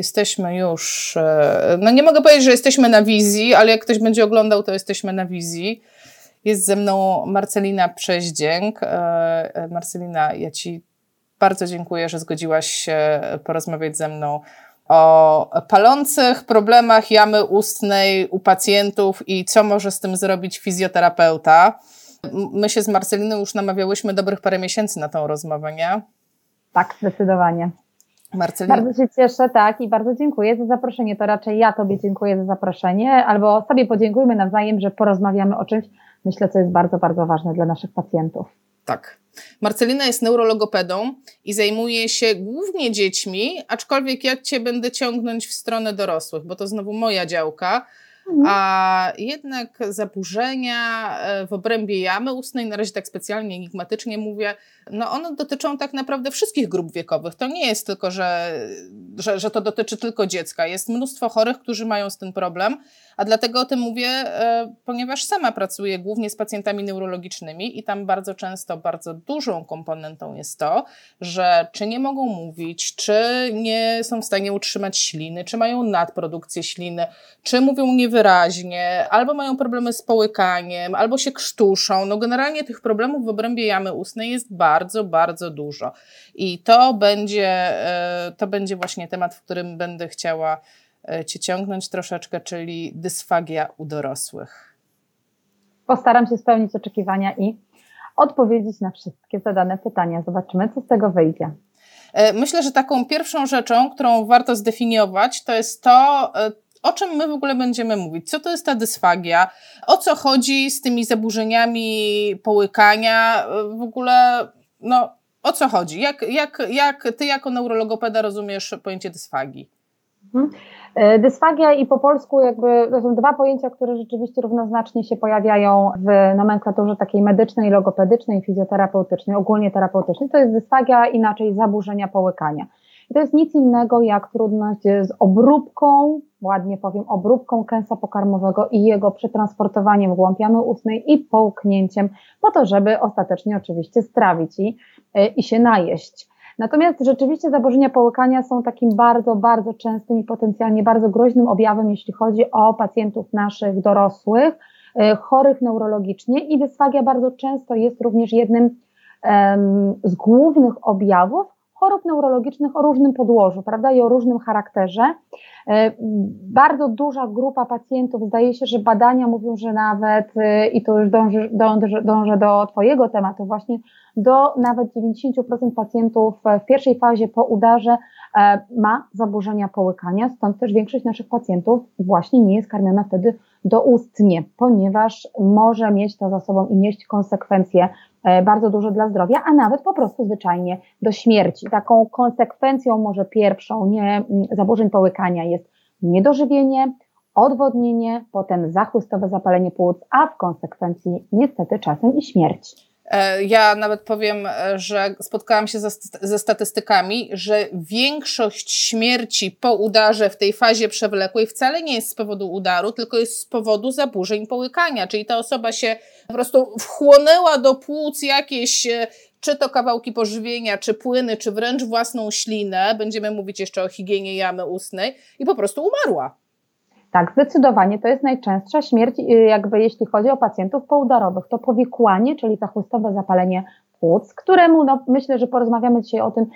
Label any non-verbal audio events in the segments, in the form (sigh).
jesteśmy już, e, no nie mogę powiedzieć, że jesteśmy na wizji, ale jak ktoś będzie oglądał, to jesteśmy na wizji. Jest ze mną Marcelina Przeździęk. E, Marcelina, ja Ci bardzo dziękuję, że zgodziłaś się porozmawiać ze mną o palących problemach jamy ustnej u pacjentów i co może z tym zrobić fizjoterapeuta. My się z Marceliną już namawiałyśmy dobrych parę miesięcy na tą rozmowę, nie? Tak, zdecydowanie. Marcelina. Bardzo się cieszę, tak, i bardzo dziękuję za zaproszenie. To raczej ja Tobie dziękuję za zaproszenie, albo sobie podziękujmy nawzajem, że porozmawiamy o czymś, myślę, co jest bardzo, bardzo ważne dla naszych pacjentów. Tak. Marcelina jest neurologopedą i zajmuje się głównie dziećmi, aczkolwiek ja Cię będę ciągnąć w stronę dorosłych, bo to znowu moja działka. Mhm. A jednak zaburzenia e, w obrębie jamy ustnej, na razie tak specjalnie enigmatycznie mówię, no one dotyczą tak naprawdę wszystkich grup wiekowych. To nie jest tylko, że, że, że to dotyczy tylko dziecka. Jest mnóstwo chorych, którzy mają z tym problem, a dlatego o tym mówię, e, ponieważ sama pracuję głównie z pacjentami neurologicznymi i tam bardzo często bardzo dużą komponentą jest to, że czy nie mogą mówić, czy nie są w stanie utrzymać śliny, czy mają nadprodukcję śliny, czy mówią niewyraźnie, albo mają problemy z połykaniem, albo się krztuszą. No generalnie tych problemów w obrębie jamy ustnej jest bardzo, bardzo dużo. I to będzie, e, to będzie właśnie temat, w którym będę chciała cię ciągnąć troszeczkę, czyli dysfagia u dorosłych. Postaram się spełnić oczekiwania i odpowiedzieć na wszystkie zadane pytania. Zobaczymy, co z tego wyjdzie. E, myślę, że taką pierwszą rzeczą, którą warto zdefiniować, to jest to, e, o czym my w ogóle będziemy mówić. Co to jest ta dysfagia? O co chodzi z tymi zaburzeniami połykania? W ogóle, no, o co chodzi? Jak, jak, jak ty jako neurologopeda rozumiesz pojęcie dysfagii? E, dysfagia i po polsku jakby to są dwa pojęcia, które rzeczywiście równoznacznie się pojawiają w nomenklaturze takiej medycznej, logopedycznej, fizjoterapeutycznej, ogólnie terapeutycznej. To jest dysfagia, inaczej zaburzenia połykania. I to jest nic innego jak trudność z obróbką, ładnie powiem, obróbką kęsa pokarmowego i jego przetransportowaniem w głąb jamy ustnej i połknięciem po to, żeby ostatecznie oczywiście strawić i, e, i się najeść. Natomiast rzeczywiście zaburzenia połykania są takim bardzo, bardzo częstym i potencjalnie bardzo groźnym objawem, jeśli chodzi o pacjentów naszych dorosłych, e, chorych neurologicznie i dysfagia bardzo często jest również jednym z głównych objawów chorób neurologicznych o różnym podłożu, prawda, i o różnym charakterze. E, bardzo duża grupa pacjentów, zdaje się, że badania mówią, że nawet, e, i to już dąży, dążę do Twojego tematu, właśnie do nawet 90% pacjentów w pierwszej fazie po udarze ma zaburzenia połykania, stąd też większość naszych pacjentów właśnie nie jest karmiona wtedy doustnie, ponieważ może mieć to za sobą i nieść konsekwencje E, bardzo dużo dla zdrowia, a nawet po prostu zwyczajnie do śmierci. Taką konsekwencją może pierwszą nie, mm, zaburzeń połykania jest niedożywienie, odwodnienie, potem zachłystowe zapalenie płuc, a w konsekwencji niestety czasem i śmierć. E, ja nawet powiem, e, że spotkałam się ze, statystykami, że większość śmierci po udarze w tej fazie przewlekłej wcale nie jest z powodu udaru, tylko jest z powodu zaburzeń połykania. Czyli ta osoba się po prostu wchłonęła do płuc jakieś e, czy to kawałki pożywienia, czy płyny, czy wręcz własną ślinę. Będziemy mówić jeszcze o higienie jamy ustnej i po prostu umarła. Tak, zdecydowanie to jest najczęstsza śmierć, y, jakby jeśli chodzi o pacjentów poudarowych. To powikłanie, czyli zachłystowe zapalenie płuc, któremu no, myślę, że porozmawiamy dzisiaj o tym,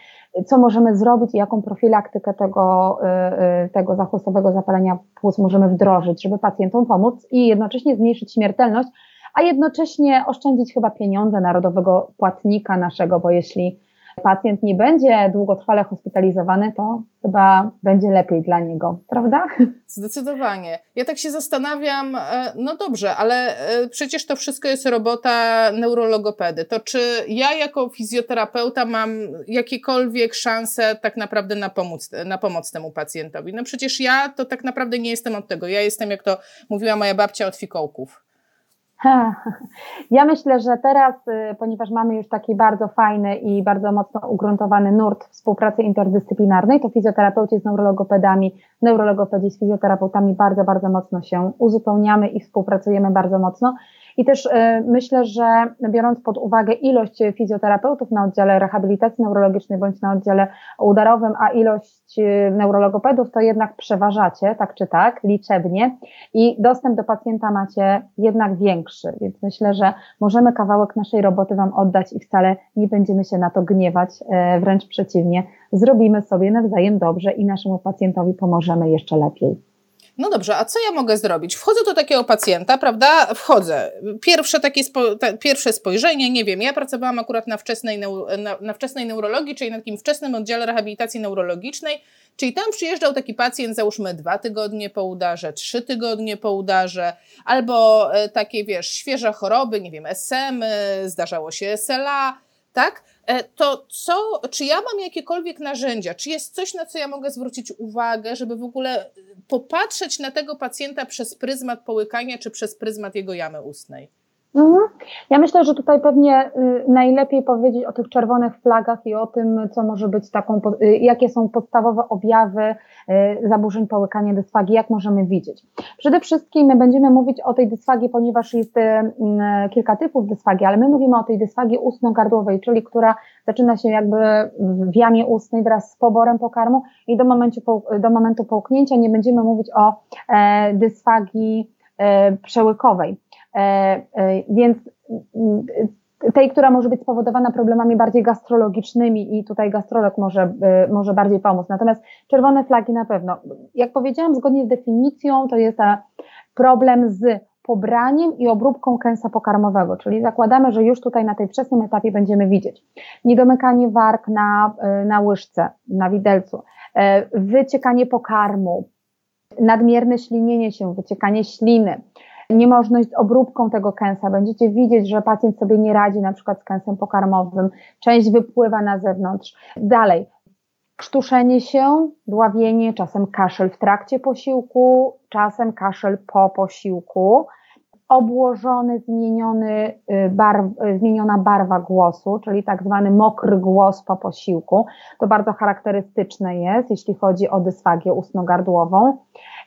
co możemy zrobić i jaką profilaktykę tego, y, y, tego zachłystowego zapalenia płuc możemy wdrożyć, żeby pacjentom pomóc i jednocześnie zmniejszyć śmiertelność, a jednocześnie oszczędzić chyba pieniądze narodowego płatnika naszego, bo jeśli pacjent nie będzie długotrwale hospitalizowany, to chyba będzie lepiej dla niego, prawda? Zdecydowanie. Ja tak się zastanawiam, e, no dobrze, ale e, przecież to wszystko jest robota neurologopedy. To czy ja jako fizjoterapeuta mam jakiekolwiek szanse tak naprawdę na pomoc, na pomoc temu pacjentowi? No przecież ja to tak naprawdę nie jestem od tego. Ja jestem, jak to mówiła moja babcia, od fikołków. (laughs) Ja myślę, że teraz, y, ponieważ mamy już taki bardzo fajny i bardzo mocno ugruntowany nurt współpracy interdyscyplinarnej, to fizjoterapeuci z neurologopedami, neurologopedzi z fizjoterapeutami bardzo, bardzo mocno się uzupełniamy i współpracujemy bardzo mocno. I też myślę, że biorąc pod uwagę ilość fizjoterapeutów na oddziale rehabilitacji neurologicznej bądź na oddziale udarowym, a ilość neurologopedów, to jednak przeważacie, tak czy tak, liczebnie. I dostęp do pacjenta macie jednak większy, więc myślę, że możemy kawałek naszej roboty Wam oddać i wcale nie będziemy się na to gniewać, wręcz przeciwnie, zrobimy sobie nawzajem dobrze i naszemu pacjentowi pomożemy jeszcze lepiej. No dobrze, a co ja mogę zrobić? Wchodzę do takiego pacjenta, prawda? Wchodzę. Pierwsze takie spo, pierwsze spojrzenie, nie wiem, ja pracowałam akurat na wczesnej, na, na wczesnej neurologii, czyli na takim wczesnym oddziale rehabilitacji neurologicznej, czyli tam przyjeżdżał taki pacjent, załóżmy dwa tygodnie po udarze, trzy tygodnie po udarze, albo e, takie, wiesz, świeże choroby, nie wiem, SM, zdarzało się SLA, tak? E, to co, czy ja mam jakiekolwiek narzędzia, czy jest coś, na co ja mogę zwrócić uwagę, żeby w ogóle popatrzeć na tego pacjenta przez pryzmat połykania, czy przez pryzmat jego jamy ustnej? Mhm. Ja myślę, że tutaj pewnie y, najlepiej powiedzieć o tych czerwonych flagach i o tym, co może być taką, y, jakie są podstawowe objawy y, zaburzeń połykania dysfagii, jak możemy widzieć. Przede wszystkim my będziemy mówić o tej dysfagii, ponieważ jest kilka typów dysfagii, ale my mówimy o tej dysfagii ustno-gardłowej, czyli która zaczyna się jakby w jamie ustnej wraz z poborem pokarmu i do momentu, do momentu połknięcia nie będziemy mówić o e, dysfagii e, przełykowej. E, e, więc mm, tej, która może być spowodowana problemami bardziej gastrologicznymi i tutaj gastrolog może, e, może bardziej pomóc. Natomiast czerwone flagi na pewno. Jak powiedziałam, zgodnie z definicją to jest problem z pobraniem i obróbką kęsa pokarmowego, czyli zakładamy, że już tutaj na tej wczesnym etapie będziemy widzieć niedomykanie warg na, na łyżce, na widelcu, wyciekanie pokarmu, nadmierne ślinienie się, wyciekanie śliny, niemożność z obróbką tego kęsa. Będziecie widzieć, że pacjent sobie nie radzi na przykład z kęsem pokarmowym, część wypływa na zewnątrz. Dalej, krztuszenie się, dławienie, czasem kaszel w trakcie posiłku, czasem kaszel po posiłku, obłożony, zmieniony y, barw, y, zmieniona barwa głosu, czyli tak zwany mokry głos po posiłku. To bardzo charakterystyczne jest, jeśli chodzi o dysfagię ustno-gardłową.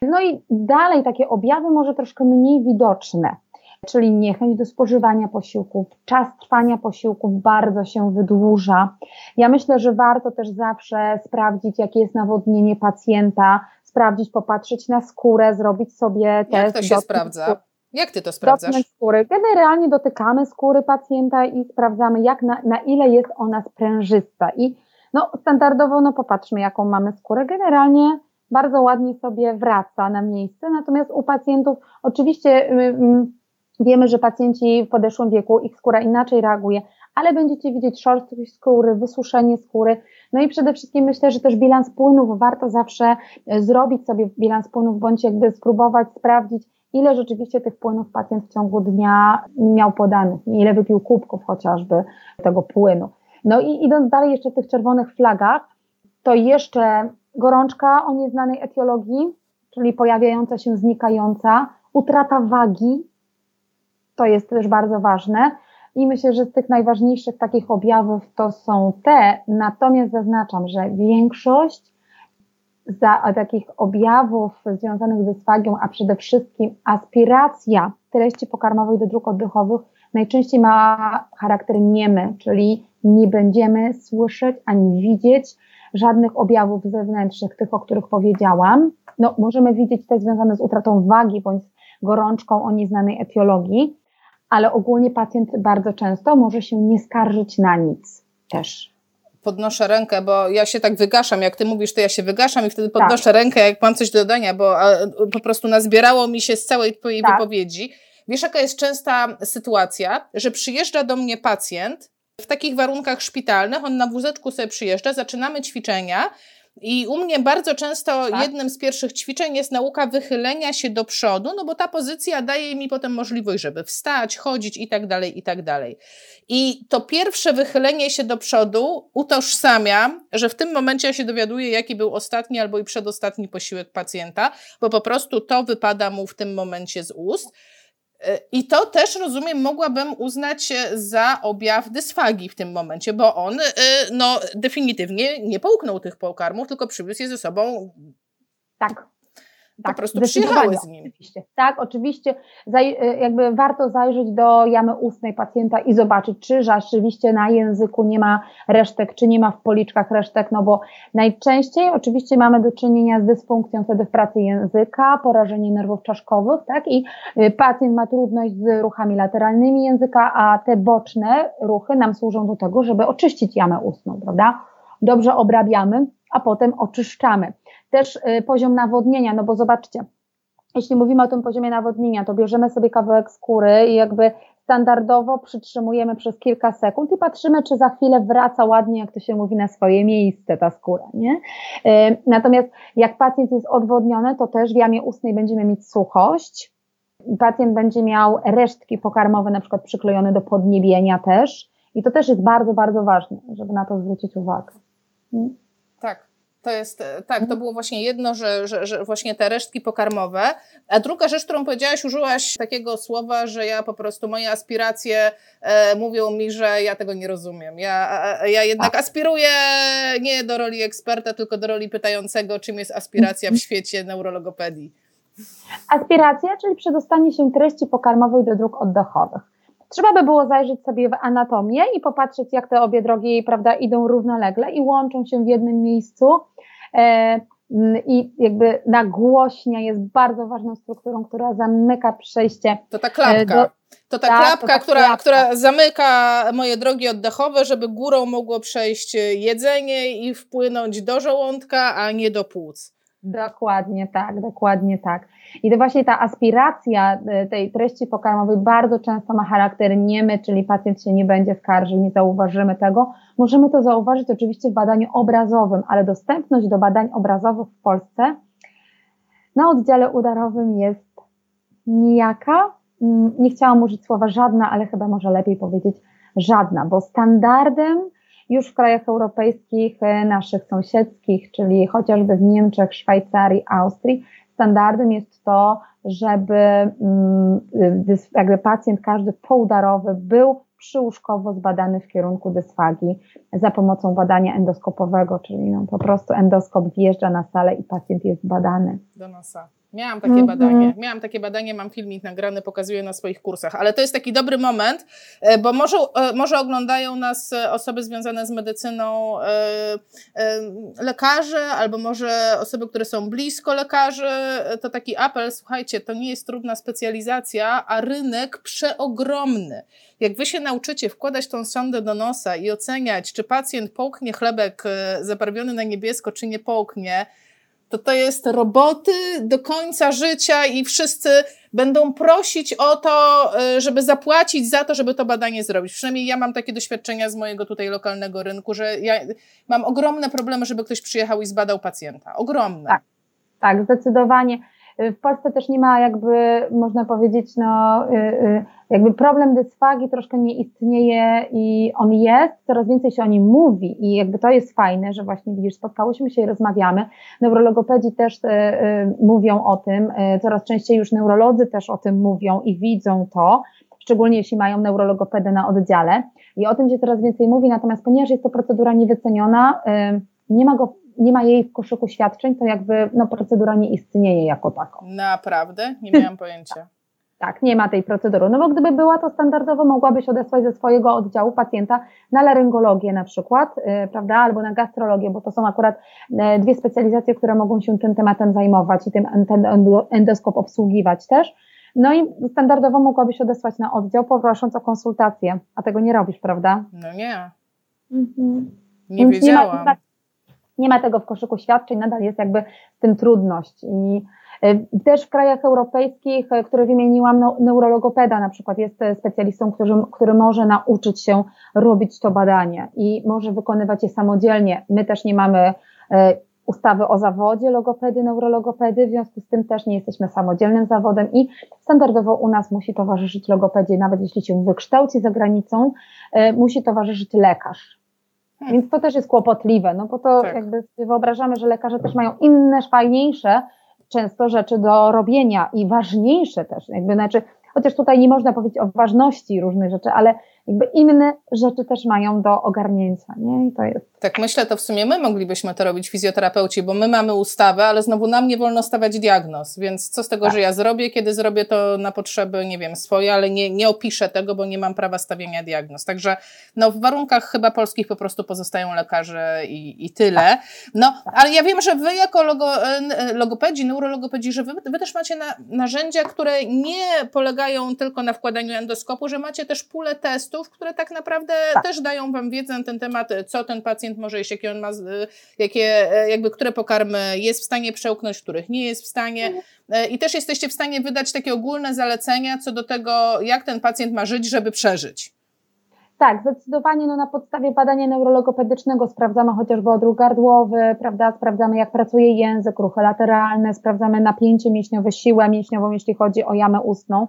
No i dalej takie objawy może troszkę mniej widoczne, czyli niechęć do spożywania posiłków, czas trwania posiłków bardzo się wydłuża. Ja myślę, że warto też zawsze sprawdzić, jakie jest nawodnienie pacjenta, sprawdzić, popatrzeć na skórę, zrobić sobie test. Jak to się sprawdza? Jak ty to sprawdzasz? Skóry. Generalnie dotykamy skóry pacjenta i sprawdzamy, jak na, na ile jest ona sprężysta. I no, standardowo, no popatrzmy, jaką mamy skórę. Generalnie bardzo ładnie sobie wraca na miejsce, natomiast u pacjentów oczywiście wiemy, że pacjenci w podeszłym wieku, ich skóra inaczej reaguje, ale będziecie widzieć szorstkość skóry, wysuszenie skóry, no i przede wszystkim myślę, że też bilans płynów warto zawsze e, zrobić sobie bilans płynów, bądź jakby spróbować sprawdzić, ile rzeczywiście tych płynów pacjent w ciągu dnia miał podanych, ile wypił kubków chociażby tego płynu. No i idąc dalej jeszcze w tych czerwonych flagach, to jeszcze gorączka o nieznanej etiologii, czyli pojawiająca się, znikająca, utrata wagi, to jest też bardzo ważne. I myślę, że z tych najważniejszych takich objawów to są te, natomiast zaznaczam, że większość za takich objawów związanych z dysfagią, a przede wszystkim aspiracja treści pokarmowych do dróg oddechowych najczęściej ma charakter niemy, czyli nie będziemy słyszeć ani widzieć żadnych objawów zewnętrznych, tych, o których powiedziałam. No, możemy widzieć te związane z utratą wagi bądź gorączką o nieznanej etiologii, ale ogólnie pacjent bardzo często może się nie skarżyć na nic też podnoszę rękę, bo ja się tak wygaszam, jak ty mówisz, to ja się wygaszam i wtedy podnoszę tak. rękę, jak mam coś do dodania, bo po prostu nazbierało mi się z całej twojej tak. wypowiedzi. Wiesz, jaka jest częsta sytuacja, że przyjeżdża do mnie pacjent w takich warunkach szpitalnych, on na wózeczku sobie przyjeżdża, zaczynamy ćwiczenia i u mnie bardzo często tak. jednym z pierwszych ćwiczeń jest nauka wychylenia się do przodu, no bo ta pozycja daje mi potem możliwość, żeby wstać, chodzić i tak dalej, i tak dalej. I to pierwsze wychylenie się do przodu utożsamiam, że w tym momencie ja się dowiaduję, jaki był ostatni albo i przedostatni posiłek pacjenta, bo po prostu to wypada mu w tym momencie z ust. E, I to też, rozumiem, mogłabym uznać za objaw dysfagii w tym momencie, bo on e, no, definitywnie nie połknął tych pokarmów, tylko przywiózł je ze sobą. Tak. Tak, po prostu przyjechały z nim. Oczywiście. Tak, oczywiście jakby warto zajrzeć do jamy ustnej pacjenta i zobaczyć, czy rzeczywiście na języku nie ma resztek, czy nie ma w policzkach resztek, no bo najczęściej oczywiście mamy do czynienia z dysfunkcją wtedy w pracy języka, porażenie nerwów czaszkowych, tak, i y, pacjent ma trudność z ruchami lateralnymi języka, a te boczne ruchy nam służą do tego, żeby oczyścić jamę ustną, prawda? Dobrze obrabiamy, a potem oczyszczamy. Też y, poziom nawodnienia, no bo zobaczcie, jeśli mówimy o tym poziomie nawodnienia, to bierzemy sobie kawałek skóry i jakby standardowo przytrzymujemy przez kilka sekund i patrzymy, czy za chwilę wraca ładnie, jak to się mówi, na swoje miejsce ta skóra, nie? Y, natomiast jak pacjent jest odwodniony, to też w jamie ustnej będziemy mieć suchość, pacjent będzie miał resztki pokarmowe na przykład przyklejone do podniebienia też i to też jest bardzo, bardzo ważne, żeby na to zwrócić uwagę. Hmm? Tak. To jest, e, tak, to mhm. było właśnie jedno, że, że, że właśnie te resztki pokarmowe. A druga rzecz, którą powiedziałaś, użyłaś takiego słowa, że ja po prostu, moje aspiracje e, mówią mi, że ja tego nie rozumiem. Ja, ja jednak tak. aspiruję nie do roli eksperta, tylko do roli pytającego, czym jest aspiracja w mhm. świecie neurologopedii. Aspiracja, czyli przedostanie się treści pokarmowej do dróg oddechowych. Trzeba by było zajrzeć sobie w anatomię i popatrzeć, jak te obie drogi prawda, idą równolegle i łączą się w jednym miejscu. E, I jakby nagłośnia jest bardzo ważną strukturą, która zamyka przejście. To ta klapka. Do, to ta tak, klapka, to ta która, klapka. która zamyka moje drogi oddechowe, żeby górą mogło przejść jedzenie i wpłynąć do żołądka, a nie do płuc. Dokładnie tak, dokładnie tak. I to właśnie ta aspiracja e, tej treści pokarmowej bardzo często ma charakter niemy, czyli pacjent się nie będzie skarżył, nie zauważymy tego. Możemy to zauważyć oczywiście w badaniu obrazowym, ale dostępność do badań obrazowych w Polsce na oddziale udarowym jest nijaka. Mm, nie chciałam użyć słowa żadna, ale chyba może lepiej powiedzieć żadna, bo standardem już w krajach europejskich, e, naszych sąsiedzkich, czyli chociażby w Niemczech, Szwajcarii, Austrii, standardem jest to, żeby mm, jakby pacjent każdy poudarowy był przyłóżkowo zbadany w kierunku dysfagii za pomocą badania endoskopowego, czyli no, po prostu endoskop wjeżdża na salę i pacjent jest badany. Do nosa. Miałam takie -hmm. badanie. Miałam takie badanie, mam filmik nagrany, pokazuję na swoich kursach, ale to jest taki dobry moment, e, bo może, e, może oglądają nas e, osoby związane z medycyną, lekarze, albo może osoby, które są blisko lekarzy. To taki apel, słuchajcie, to nie jest trudna specjalizacja, a rynek przeogromny. Jak wy się nauczycie wkładać tą sondę do nosa i oceniać, czy pacjent połknie chlebek zabarwiony na niebiesko, czy nie połknie, to to jest roboty do końca życia i wszyscy będą prosić o to, y, żeby zapłacić za to, żeby to badanie zrobić. Przynajmniej ja mam takie doświadczenia z mojego tutaj lokalnego rynku, że ja mam ogromne problemy, żeby ktoś przyjechał i zbadał pacjenta. Ogromne. Tak, tak zdecydowanie. W Polsce też nie ma jakby, można powiedzieć, no, y, y, jakby problem dysfagii troszkę nie istnieje i on jest, coraz więcej się o nim mówi i jakby to jest fajne, że właśnie widzisz, spotkałyśmy się i rozmawiamy. Neurologopedzi też y, mówią o tym, coraz częściej już neurolodzy też o tym mówią i widzą to, szczególnie jeśli mają neurologopedę na oddziale i o tym się coraz więcej mówi, natomiast ponieważ jest to procedura niewyceniona, nie ma go nie ma jej w koszyku świadczeń, to jakby no, procedura nie istnieje jako taką. Naprawdę? Nie miałam (laughs) pojęcia. Tak, nie ma tej procedury. No bo gdyby była, to standardowo mogłabyś odesłać ze swojego oddziału pacjenta na laryngologię na przykład, yy, prawda, albo na gastrologię, bo to są akurat yy, dwie specjalizacje, które mogą się tym tematem zajmować i tym, ten endoskop obsługiwać też. No i standardowo mogłabyś odesłać na oddział, poprosząc o konsultację, a tego nie robisz, prawda? No nie. Mhm. Nie wiedziałam. Nie ma, nie ma tego w koszyku świadczeń, nadal jest jakby z tym trudność. I e, też w krajach europejskich, e, które wymieniłam, no, neurologopeda na przykład jest e, specjalistą, który, który może nauczyć się robić to badanie i może wykonywać je samodzielnie. My też nie mamy ustawy o zawodzie logopedy, neurologopedy, w związku z tym też nie jesteśmy samodzielnym zawodem i standardowo u nas musi towarzyszyć logopedzie, nawet jeśli się wykształci za granicą, musi towarzyszyć lekarz. Hmm. Więc to też jest kłopotliwe, no bo to tak. jakby wyobrażamy, że lekarze też mają inne, fajniejsze często rzeczy do robienia i ważniejsze też, jakby znaczy, chociaż tutaj nie można powiedzieć o ważności różnych rzeczy, ale jakby inne rzeczy też mają do ogarnięcia, nie? I to jest. Tak, myślę, to w sumie my moglibyśmy to robić fizjoterapeuci, bo my mamy ustawę, ale znowu nam nie wolno stawiać diagnoz, więc co z tego, tak. że ja zrobię, kiedy zrobię to na potrzeby, nie wiem, swoje, ale nie, nie opiszę tego, bo nie mam prawa stawienia diagnoz. Także no, w warunkach chyba polskich po prostu pozostają lekarze i, i tyle. Tak. No, ale ja wiem, że wy jako logo, e, logopedzi, neurologopedzi, że wy, wy też macie na, narzędzia, które nie polegają tylko na wkładaniu endoskopu, że macie też pulę testów, które tak naprawdę tak. też dają wam wiedzę na ten temat, co ten pacjent może jeść, jakie on ma, jakie, jakby, które pokarmy jest w stanie przełknąć, których nie jest w stanie. Mhm. E, I też jesteście w stanie wydać takie ogólne zalecenia co do tego, jak ten pacjent ma żyć, żeby przeżyć. Tak, zdecydowanie no, na podstawie badania neurologopedycznego sprawdzamy chociażby odruch gardłowy, prawda, sprawdzamy jak pracuje język, ruchy lateralne, sprawdzamy napięcie mięśniowe, siłę mięśniową, jeśli chodzi o jamę ustną.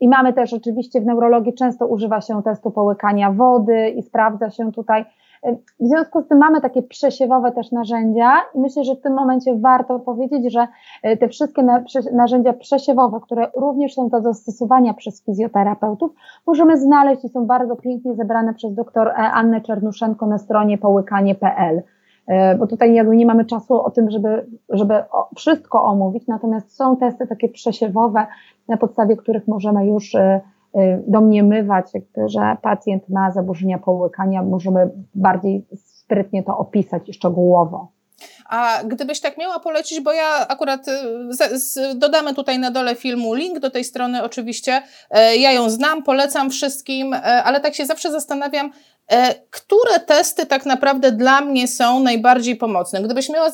I mamy też oczywiście w neurologii często używa się testu połykania wody i sprawdza się tutaj. W związku z tym mamy takie przesiewowe też narzędzia i myślę, że w tym momencie warto powiedzieć, że e, te wszystkie narzędzia przesiewowe, które również są do zastosowania przez fizjoterapeutów, możemy znaleźć i są bardzo pięknie zebrane przez dr e, Annę Czernuszenko na stronie połykanie.pl bo tutaj jakby nie mamy czasu o tym, żeby, żeby wszystko omówić, natomiast są testy takie przesiewowe, na podstawie których możemy już Y, domniemywać, że pacjent ma zaburzenia połykania, możemy bardziej sprytnie to opisać i szczegółowo. A gdybyś tak miała polecić, bo ja akurat z, z, dodamy tutaj na dole filmu link do tej strony oczywiście, e, ja ją znam, polecam wszystkim, e, ale tak się zawsze zastanawiam, E, które testy tak naprawdę dla mnie są najbardziej pomocne? Gdybyś miała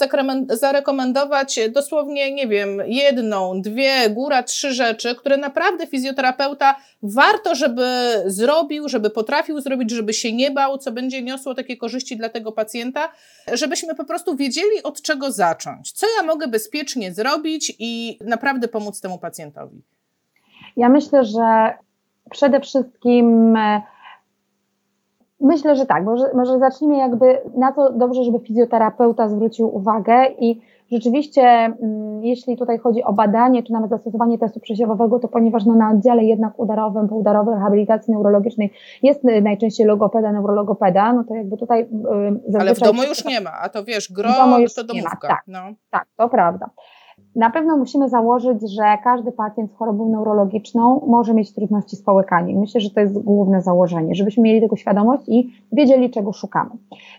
zarekomendować dosłownie, nie wiem, jedną, dwie, góra trzy rzeczy, które naprawdę fizjoterapeuta warto, żeby zrobił, żeby potrafił zrobić, żeby się nie bał, co będzie niosło takie korzyści dla tego pacjenta, żebyśmy po prostu wiedzieli, od czego zacząć. Co ja mogę bezpiecznie zrobić i naprawdę pomóc temu pacjentowi? Ja myślę, że przede wszystkim e, Myślę, że tak. Może, może zacznijmy jakby na to dobrze, żeby fizjoterapeuta zwrócił uwagę i rzeczywiście, mm, jeśli tutaj chodzi o badanie, czy nawet zastosowanie testu przesiewowego, to ponieważ no, na oddziale jednak udarowym, poudarowej rehabilitacji neurologicznej jest najczęściej logopeda, neurologopeda, no to jakby tutaj... Yy, Ale w domu już nie ma, a to wiesz, gro to domówka. Tak, no. tak, to prawda. Na pewno musimy założyć, że każdy pacjent z chorobą neurologiczną może mieć trudności z połykaniem. Myślę, że to jest główne założenie, żebyśmy mieli tego świadomość i wiedzieli, czego szukamy.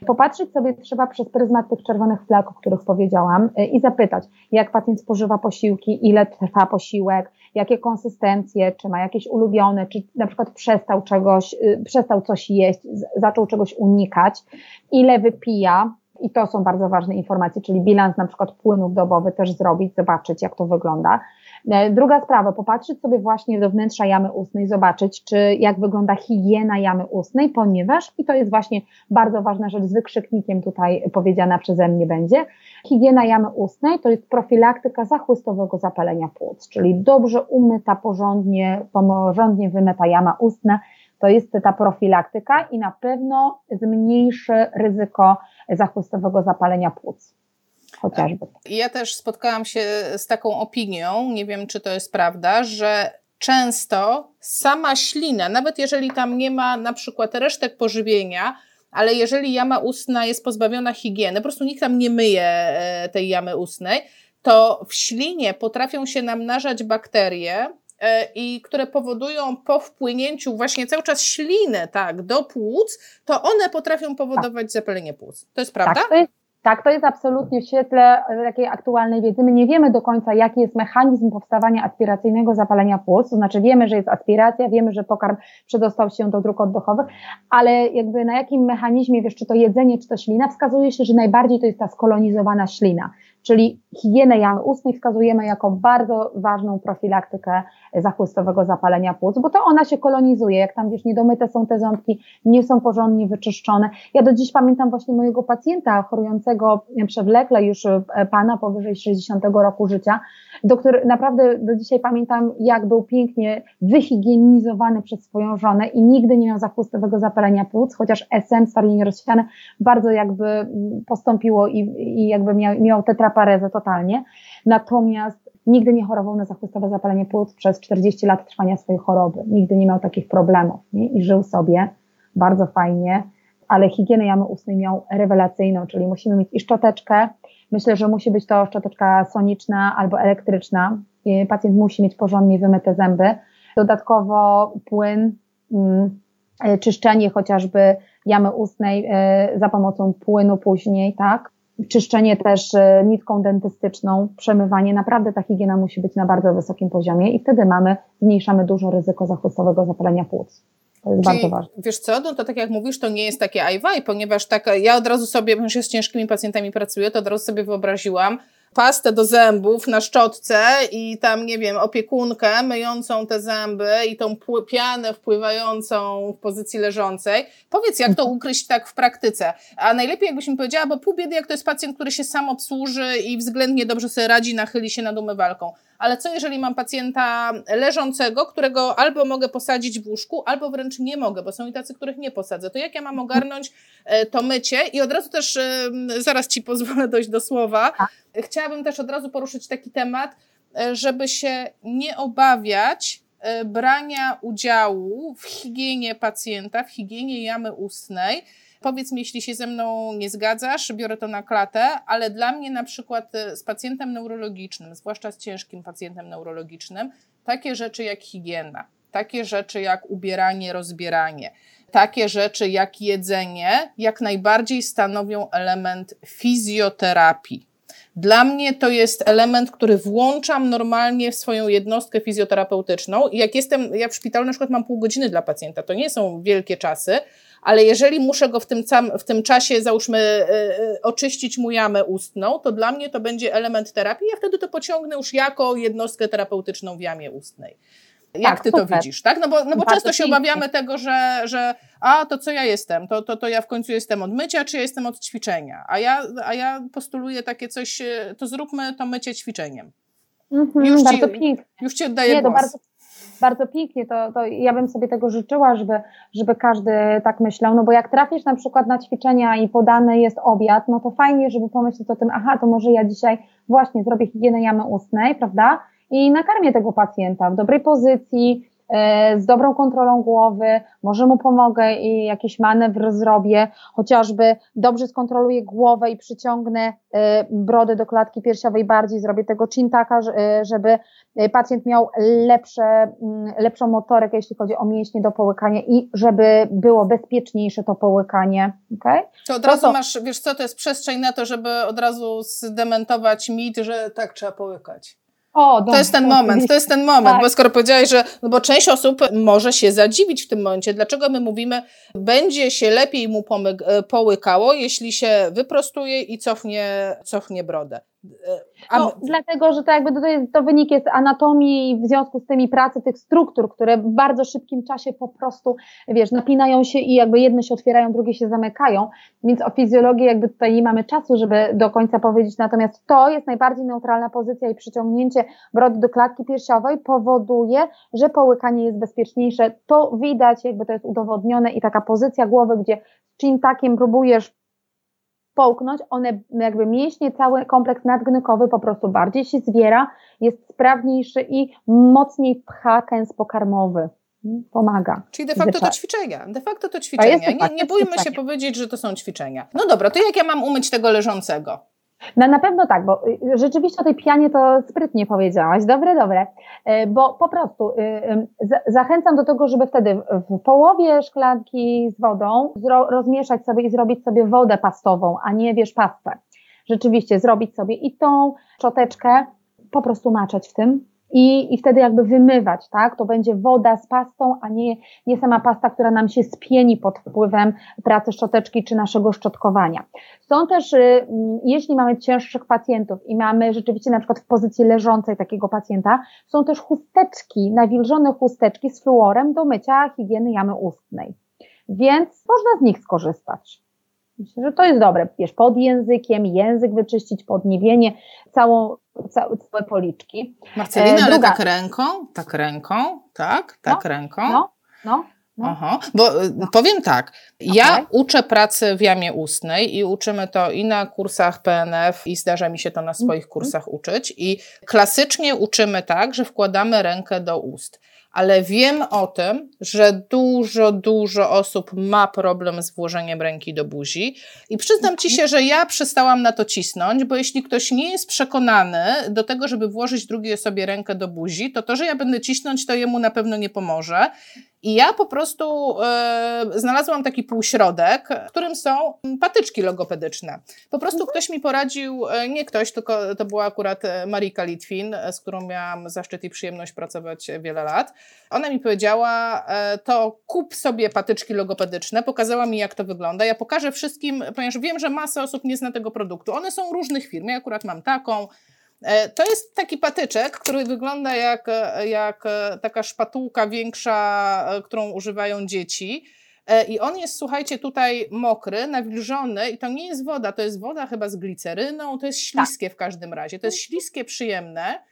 Popatrzeć sobie trzeba przez pryzmat tych czerwonych flag, o których powiedziałam y, i zapytać, jak pacjent spożywa posiłki, ile trwa posiłek, jakie konsystencje, czy ma jakieś ulubione, czy na przykład przestał czegoś, y, przestał coś jeść, zaczął czegoś unikać, ile wypija, i to są bardzo ważne informacje, czyli bilans na przykład płynów dobowych też zrobić, zobaczyć jak to wygląda. E, druga sprawa, popatrzeć sobie właśnie do wnętrza jamy ustnej, zobaczyć, czy jak wygląda higiena jamy ustnej, ponieważ, i to jest właśnie bardzo ważna rzecz, z wykrzyknikiem tutaj powiedziana przeze mnie będzie, higiena jamy ustnej to jest profilaktyka zachłystowego zapalenia płuc, czyli dobrze umyta, porządnie, porządnie wymyta jama ustna, to jest ta profilaktyka i na pewno zmniejszy ryzyko zachłystowego zapalenia płuc. Chociażby. Ja też spotkałam się z taką opinią, nie wiem czy to jest prawda, że często sama ślina, nawet jeżeli tam nie ma na przykład resztek pożywienia, ale jeżeli jama ustna jest pozbawiona higieny, po prostu nikt tam nie myje e, tej jamy ustnej, to w ślinie potrafią się namnażać bakterie, i które powodują po wpłynięciu właśnie cały czas śliny tak, do płuc, to one potrafią powodować tak. zapalenie płuc. To jest prawda? Tak, to jest, tak, to jest absolutnie w świetle e, takiej aktualnej wiedzy. My nie wiemy do końca, jaki jest mechanizm powstawania aspiracyjnego zapalenia płuc, to znaczy wiemy, że jest aspiracja, wiemy, że pokarm przedostał się do dróg oddechowych, ale jakby na jakim mechanizmie, wiesz, czy to jedzenie, czy to ślina, wskazuje się, że najbardziej to jest ta skolonizowana ślina czyli higienę jamy ustnej wskazujemy jako bardzo ważną profilaktykę zachłystowego zapalenia płuc, bo to ona się kolonizuje, jak tam wiesz, niedomyte są te ząbki, nie są porządnie wyczyszczone. Ja do dziś pamiętam właśnie mojego pacjenta chorującego przewlekle już e, pana powyżej 60 roku życia, do który naprawdę do dzisiaj pamiętam, jak był pięknie wyhigienizowany przez swoją żonę i nigdy nie miał zachłystowego zapalenia płuc, chociaż SM, stwardnienie rozsiane, bardzo jakby postąpiło i, i jakby miał, miał tetraparezę totalnie. Natomiast nigdy nie chorował na zachwystowe zapalenie płuc przez 40 lat trwania swojej choroby. Nigdy nie miał takich problemów nie? i żył sobie bardzo fajnie, ale higienę jamy ustnej miał rewelacyjną, czyli musimy mieć i szczoteczkę. Myślę, że musi być to szczoteczka soniczna albo elektryczna. Pacjent musi mieć porządnie wymyte zęby. Dodatkowo płyn, mm, czyszczenie chociażby jamy ustnej e, za pomocą płynu później, tak? Czyszczenie też e, nitką dentystyczną, przemywanie. Naprawdę ta higiena musi być na bardzo wysokim poziomie i wtedy mamy, zmniejszamy dużo ryzyko zachłystowego zapalenia płuc. To jest Czyli, bardzo ważne. Wiesz co, no to tak jak mówisz, to nie jest takie ajwaj, ponieważ tak, ja od razu sobie, ponieważ ja z ciężkimi pacjentami pracuję, to od razu sobie wyobraziłam, pastę do zębów na szczotce i tam, nie wiem, opiekunkę myjącą te zęby i tą pianę wpływającą w pozycji leżącej. Powiedz, jak to ukryć tak w praktyce? A najlepiej jakbyś mi powiedziała, bo pół biedy, jak to jest pacjent, który się sam obsłuży i względnie dobrze sobie radzi, nachyli się nad umywalką ale co jeżeli mam pacjenta leżącego, którego albo mogę posadzić w łóżku, albo wręcz nie mogę, bo są i tacy, których nie posadzę. To jak ja mam ogarnąć e, to mycie? I od razu też, e, zaraz Ci pozwolę dojść do słowa, tak. chciałabym też od razu poruszyć taki temat, e, żeby się nie obawiać brania udziału w higienie pacjenta, w higienie jamy ustnej, Powiedz mi, jeśli się ze mną nie zgadzasz, biorę to na klatę, ale dla mnie na przykład e, z pacjentem neurologicznym, zwłaszcza z ciężkim pacjentem neurologicznym, takie rzeczy jak higiena, takie rzeczy jak ubieranie, rozbieranie, takie rzeczy jak jedzenie, jak najbardziej stanowią element fizjoterapii. Dla mnie to jest element, który włączam normalnie w swoją jednostkę fizjoterapeutyczną. I jak jestem, ja w szpitalu na przykład mam pół godziny dla pacjenta, to nie są wielkie czasy, ale jeżeli muszę go w tym, w tym czasie, załóżmy, e, e, oczyścić mu jamę ustną, to dla mnie to będzie element terapii, ja wtedy to pociągnę już jako jednostkę terapeutyczną w jamie ustnej. Jak tak, ty super. to widzisz, tak? No bo, no bo często się obawiamy tego, że, że a to co ja jestem, to, to, to ja w końcu jestem od mycia, czy ja jestem od ćwiczenia. A ja, a ja postuluję takie coś, e, to zróbmy to mycie ćwiczeniem. Mhm, już, bardzo ci, już ci oddaję Nie, głos. To bardzo, bardzo pięknie, to, to ja bym sobie tego życzyła, żeby, żeby każdy tak myślał, no bo jak trafisz na przykład na ćwiczenia i podany jest obiad, no to fajnie, żeby pomyśleć o tym, aha, to może ja dzisiaj właśnie zrobię higienę jamy ustnej, prawda, i nakarmię tego pacjenta w dobrej pozycji, E, z dobrą kontrolą głowy, może mu pomogę i jakiś manewr zrobię, chociażby dobrze skontroluję głowę i przyciągnę e, brodę do klatki piersiowej bardziej, zrobię tego chintaka, e, żeby pacjent miał lepsze, mm, lepszą motorykę, jeśli chodzi o mięśnie do połykania i żeby było bezpieczniejsze to połykanie. Okay? To od razu to, masz, wiesz co, to jest przestrzeń na to, żeby od razu zdementować mit, że tak trzeba połykać. O, to jest ten moment, to jest ten moment, tak. bo skoro powiedziałeś, że, no bo część osób może się zadziwić w tym momencie, dlaczego my mówimy, będzie się lepiej mu połykało, jeśli się wyprostuje i cofnie, cofnie brodę. A... No, dlatego, że to jakby to, jest, to wynik jest anatomii i w związku z tymi pracy tych struktur, które w bardzo szybkim czasie po prostu, wiesz, napinają się i jakby jedne się otwierają, drugie się zamykają, więc o fizjologii jakby tutaj nie mamy czasu, żeby do końca powiedzieć, natomiast to jest najbardziej neutralna pozycja i przyciągnięcie brody do klatki piersiowej powoduje, że połykanie jest bezpieczniejsze. To widać, jakby to jest udowodnione i taka pozycja głowy, gdzie czym takim próbujesz połknąć, one jakby mięśnie, cały kompleks nadgnykowy po prostu bardziej się zwiera, jest sprawniejszy i mocniej pcha kęs pokarmowy. Pomaga. Czyli de facto to ćwiczenia. De facto to ćwiczenia. Nie, nie bójmy się powiedzieć, że to są ćwiczenia. No dobra, to jak ja mam umyć tego leżącego? No na pewno tak, bo y, rzeczywiście o tej pianie to sprytnie powiedziałaś. Dobre, dobre. Y, bo po prostu y, zachęcam do tego, żeby wtedy w połowie szklanki z wodą rozmieszać sobie i zrobić sobie wodę pastową, a nie wiesz pastę. Rzeczywiście zrobić sobie i tą szczoteczkę po prostu maczać w tym, i, i wtedy jakby wymywać, tak? To będzie woda z pastą, a nie, nie sama pasta, która nam się spieni pod wpływem pracy szczoteczki czy naszego szczotkowania. Są też, y, jeśli mamy cięższych pacjentów i mamy rzeczywiście na przykład w pozycji leżącej takiego pacjenta, są też chusteczki, nawilżone chusteczki z fluorem do mycia higieny jamy ustnej. Więc można z nich skorzystać. Myślę, że to jest dobre. Wiesz, pod językiem, język wyczyścić, podniebienie, całą, całe, całe policzki. Marcelina, e, ale tak ręką, tak ręką, tak, tak no, ręką. No, no. No. Aha, bo y, no. powiem tak, ja okay. uczę pracy w jamie ustnej i uczymy to i na kursach PNF i zdarza mi się to na swoich mm -hmm. kursach uczyć i klasycznie uczymy tak, że wkładamy rękę do ust ale wiem o tym, że dużo, dużo osób ma problem z włożeniem ręki do buzi i przyznam Ci się, że ja przestałam na to cisnąć, bo jeśli ktoś nie jest przekonany do tego, żeby włożyć drugiej osobie rękę do buzi, to to, że ja będę cisnąć, to jemu na pewno nie pomoże. I ja po prostu e, znalazłam taki półśrodek, w którym są patyczki logopedyczne. Po prostu mhm. ktoś mi poradził, e, nie ktoś, tylko to była akurat e, Marika Litwin, z którą miałam zaszczyt i przyjemność pracować wiele lat. Ona mi powiedziała, e, to kup sobie patyczki logopedyczne, pokazała mi jak to wygląda. Ja pokażę wszystkim, ponieważ wiem, że masa osób nie zna tego produktu. One są różnych firm, ja akurat mam taką, to jest taki patyczek, który wygląda jak, jak taka szpatułka większa, e, którą używają dzieci. E, I on jest, słuchajcie, tutaj mokry, nawilżony i to nie jest woda, to jest woda chyba z gliceryną, to jest śliskie tak. w każdym razie. To jest śliskie, przyjemne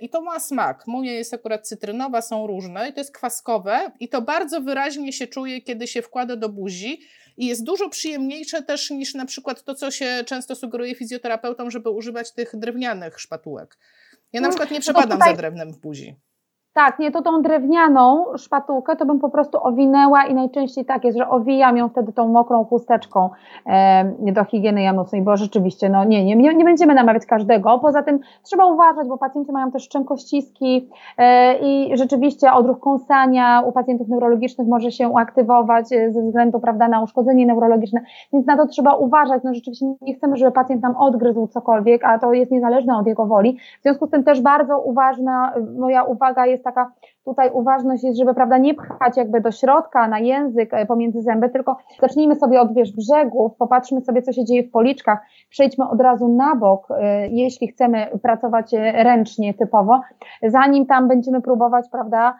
i to ma smak. Moje jest akurat cytrynowa, są różne i to jest kwaskowe i to bardzo wyraźnie się czuje, kiedy się wkłada do buzi i jest dużo przyjemniejsze też niż na przykład to, co się często sugeruje fizjoterapeutom, żeby używać tych drewnianych szpatułek. Ja na mm, przykład nie no przepadam tutaj... za drewnem w buzi. Tak, nie, to tą drewnianą szpatułkę to bym po prostu owinęła i najczęściej tak jest, że owijam ją wtedy tą mokrą chusteczką e, do higieny jamustnej, bo rzeczywiście, no nie, nie, nie, będziemy namawiać każdego. Poza tym trzeba uważać, bo pacjenci mają też szczękościski e, i rzeczywiście odruch kąsania u pacjentów neurologicznych może się uaktywować e, ze względu, prawda, na uszkodzenie neurologiczne, więc na to trzeba uważać. No rzeczywiście nie chcemy, żeby pacjent nam odgryzł cokolwiek, a to jest niezależne od jego woli. W związku z tym też bardzo uważna, moja uwaga jest jest taka tutaj uważność jest, żeby prawda, nie pchać jakby do środka na język e, pomiędzy zęby, tylko zacznijmy sobie od wiesz, brzegów, popatrzmy sobie, co się dzieje w policzkach, przejdźmy od razu na bok, e, jeśli chcemy pracować e, ręcznie typowo, zanim tam będziemy próbować, prawda,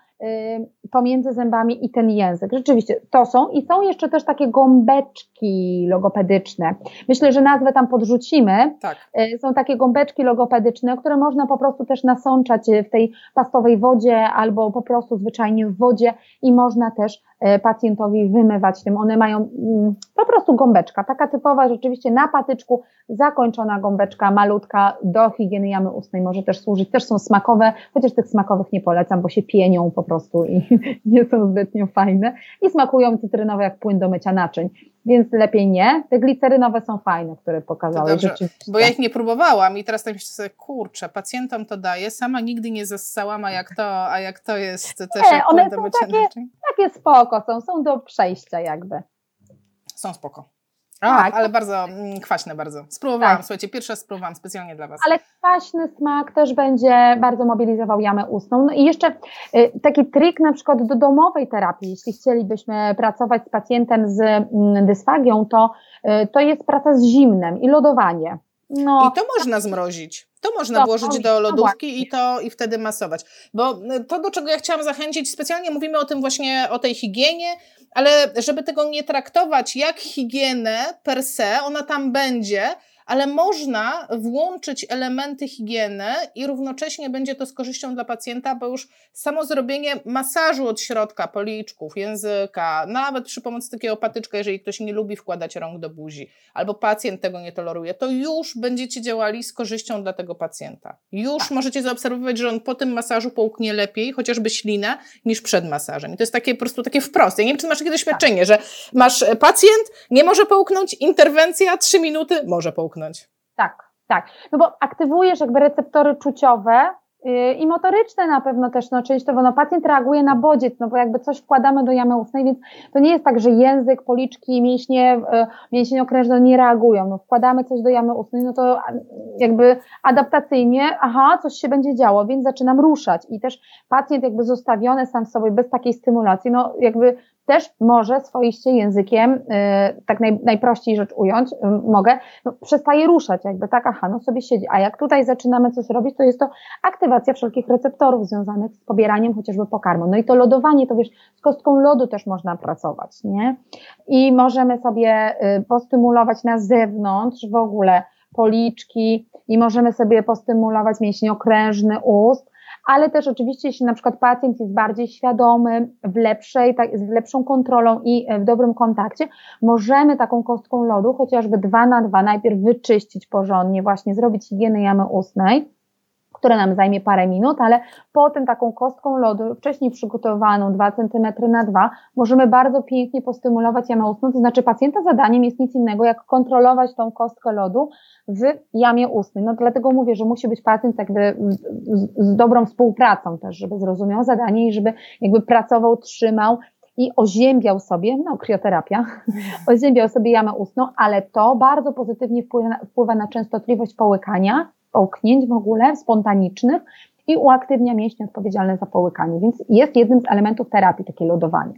pomiędzy zębami i ten język. Rzeczywiście to są i są jeszcze też takie gąbeczki logopedyczne. Myślę, że nazwę tam podrzucimy. Tak. Są takie gąbeczki logopedyczne, które można po prostu też nasączać w tej pastowej wodzie albo po prostu zwyczajnie w wodzie i można też E, pacjentowi wymywać tym. One mają mm, po prostu gąbeczka, taka typowa rzeczywiście na patyczku, zakończona gąbeczka malutka do higieny jamy ustnej może też służyć. Też są smakowe, chociaż tych smakowych nie polecam, bo się pienią po prostu i (laughs) nie są zbytnio fajne i smakują cytrynowe jak płyn do mycia naczyń więc lepiej nie. Te glicerynowe są fajne, które pokazały. bo ja ich nie próbowałam i teraz tak myślę sobie, kurczę, pacjentom to daje, sama nigdy nie zassałam, a jak to, a jak to jest też nie, one są takie, takie spoko są, są do przejścia jakby. Są spoko. A, tak. ale bardzo mm, kwaśne bardzo. Spróbowałam, tak. słuchajcie, pierwsze spróbowałam specjalnie dla Was. Ale kwaśny smak też będzie bardzo mobilizował jamę ustną. No i jeszcze y, taki trik na przykład do domowej terapii, jeśli chcielibyśmy pracować z pacjentem z y, dysfagią, to, y, to jest praca z zimnem i lodowanie. No. I to można zmrozić. To można włożyć do lodówki i to i wtedy masować. Bo to, do czego ja chciałam zachęcić, specjalnie mówimy o tym właśnie, o tej higienie, ale żeby tego nie traktować jak higienę per se, ona tam będzie, ale można włączyć elementy higieny i równocześnie będzie to z korzyścią dla pacjenta, bo już samo zrobienie masażu od środka policzków, języka, nawet przy pomocy takiego patyczka, jeżeli ktoś nie lubi wkładać rąk do buzi, albo pacjent tego nie toleruje, to już będziecie działali z korzyścią dla tego pacjenta. Już tak. możecie zaobserwować, że on po tym masażu połknie lepiej, chociażby ślinę, niż przed masażem. I to jest takie po prostu takie wprost. Ja nie wiem, czy masz takie doświadczenie, tak. że masz pacjent, nie może połknąć, interwencja, trzy minuty, może połknąć tak, tak. No bo aktywujesz jakby receptory czuciowe yy, i motoryczne na pewno też, no częściowo, no pacjent reaguje na bodziec, no bo jakby coś wkładamy do jamy ustnej, więc to nie jest tak, że język, policzki, mięśnie, yy, mięśnie okrężne nie reagują, no wkładamy coś do jamy ustnej, no to jakby adaptacyjnie, aha, coś się będzie działo, więc zaczynam ruszać. I też pacjent jakby zostawiony sam w sobie bez takiej stymulacji, no jakby też może swoiście językiem, y, tak naj, najprościej rzecz ująć, y, mogę, no, przestaje ruszać, jakby tak, aha, no sobie siedzi. A jak tutaj zaczynamy coś robić, to jest to aktywacja wszelkich receptorów związanych z pobieraniem chociażby pokarmu. No i to lodowanie, to wiesz, z kostką lodu też można pracować, nie? I możemy sobie y, postymulować na zewnątrz w ogóle policzki i możemy sobie postymulować mięsień okrężny ust, ale też oczywiście, jeśli na przykład pacjent jest bardziej świadomy, w lepszej, tak, z lepszą kontrolą i w dobrym kontakcie, możemy taką kostką lodu chociażby dwa na dwa najpierw wyczyścić porządnie, właśnie zrobić higienę jamy ustnej, które nam zajmie parę minut, ale potem taką kostką lodu, wcześniej przygotowaną 2 cm na 2, możemy bardzo pięknie postymulować jamę ustną, to znaczy pacjenta zadaniem jest nic innego, jak kontrolować tą kostkę lodu w jamie ustnej. No dlatego mówię, że musi być pacjent jakby z, z dobrą współpracą też, żeby zrozumiał zadanie i żeby jakby pracował, trzymał i oziębiał sobie, no krioterapia, (laughs) oziębiał sobie jamę ustną, ale to bardzo pozytywnie wpływa na, wpływa na częstotliwość połykania, połknięć w ogóle spontanicznych i uaktywnia mięśnie odpowiedzialne za połykanie, więc jest jednym z elementów terapii takie lodowanie.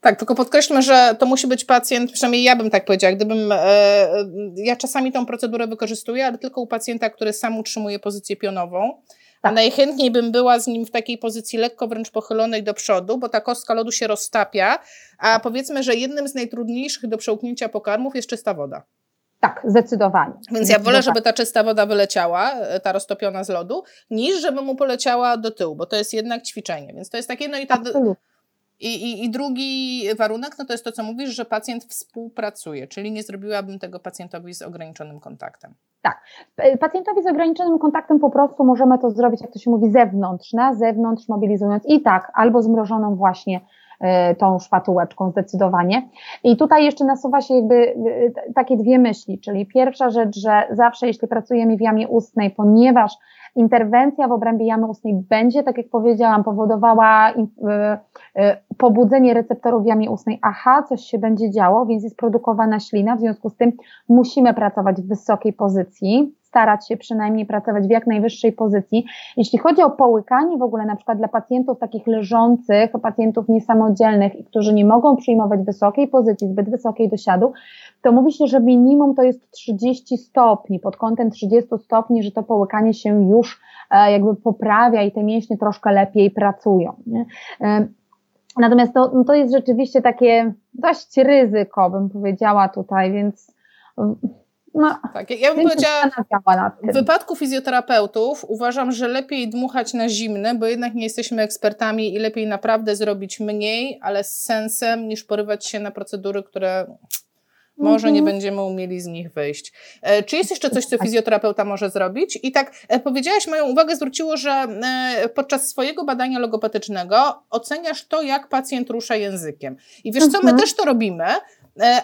Tak, tylko podkreślmy, że to musi być pacjent, przynajmniej ja bym tak powiedziała, gdybym, e, ja czasami tą procedurę wykorzystuję, ale tylko u pacjenta, który sam utrzymuje pozycję pionową, a tak. najchętniej bym była z nim w takiej pozycji lekko wręcz pochylonej do przodu, bo ta kostka lodu się roztapia, a powiedzmy, że jednym z najtrudniejszych do przełknięcia pokarmów jest czysta woda. Tak, zdecydowanie. Więc ja wolę, żeby ta czysta woda wyleciała, e, ta roztopiona z lodu, niż żeby mu poleciała do tyłu, bo to jest jednak ćwiczenie. Więc to jest takie, no i ta. I, i, I drugi warunek, no to jest to, co mówisz, że pacjent współpracuje, czyli nie zrobiłabym tego pacjentowi z ograniczonym kontaktem. Tak. Pacjentowi z ograniczonym kontaktem po prostu możemy to zrobić, jak to się mówi, zewnątrz, na zewnątrz, mobilizując i tak, albo zmrożoną właśnie tą szpatułeczką zdecydowanie. I tutaj jeszcze nasuwa się jakby e, takie dwie myśli, czyli pierwsza rzecz, że zawsze jeśli pracujemy w jamie ustnej, ponieważ interwencja w obrębie jamy ustnej będzie, tak jak powiedziałam, powodowała e, pobudzenie receptorów w jamie ustnej, aha, coś się będzie działo, więc jest produkowana ślina, w związku z tym musimy pracować w wysokiej pozycji, starać się przynajmniej pracować w jak najwyższej pozycji. Jeśli chodzi o połykanie w ogóle na przykład dla pacjentów takich leżących, pacjentów niesamodzielnych którzy nie mogą przyjmować wysokiej pozycji, zbyt wysokiej dosiadu, to mówi się, że minimum to jest 30 stopni, pod kątem 30 stopni, że to połykanie się już e, jakby poprawia i te mięśnie troszkę lepiej pracują. Nie? E, natomiast to, no to jest rzeczywiście takie dość ryzyko, bym powiedziała tutaj, więc no, tak, ja bym powiedziała, w wypadku fizjoterapeutów uważam, że lepiej dmuchać na zimne, bo jednak nie jesteśmy ekspertami i lepiej naprawdę zrobić mniej, ale z sensem, niż porywać się na procedury, które może nie mhm. będziemy umieli z nich wyjść. E, czy jest jeszcze coś, co fizjoterapeuta może zrobić? I tak e, powiedziałaś, moją uwagę zwróciło, że e, podczas swojego badania logopatycznego oceniasz to, jak pacjent rusza językiem. I wiesz co, my mhm. też to robimy,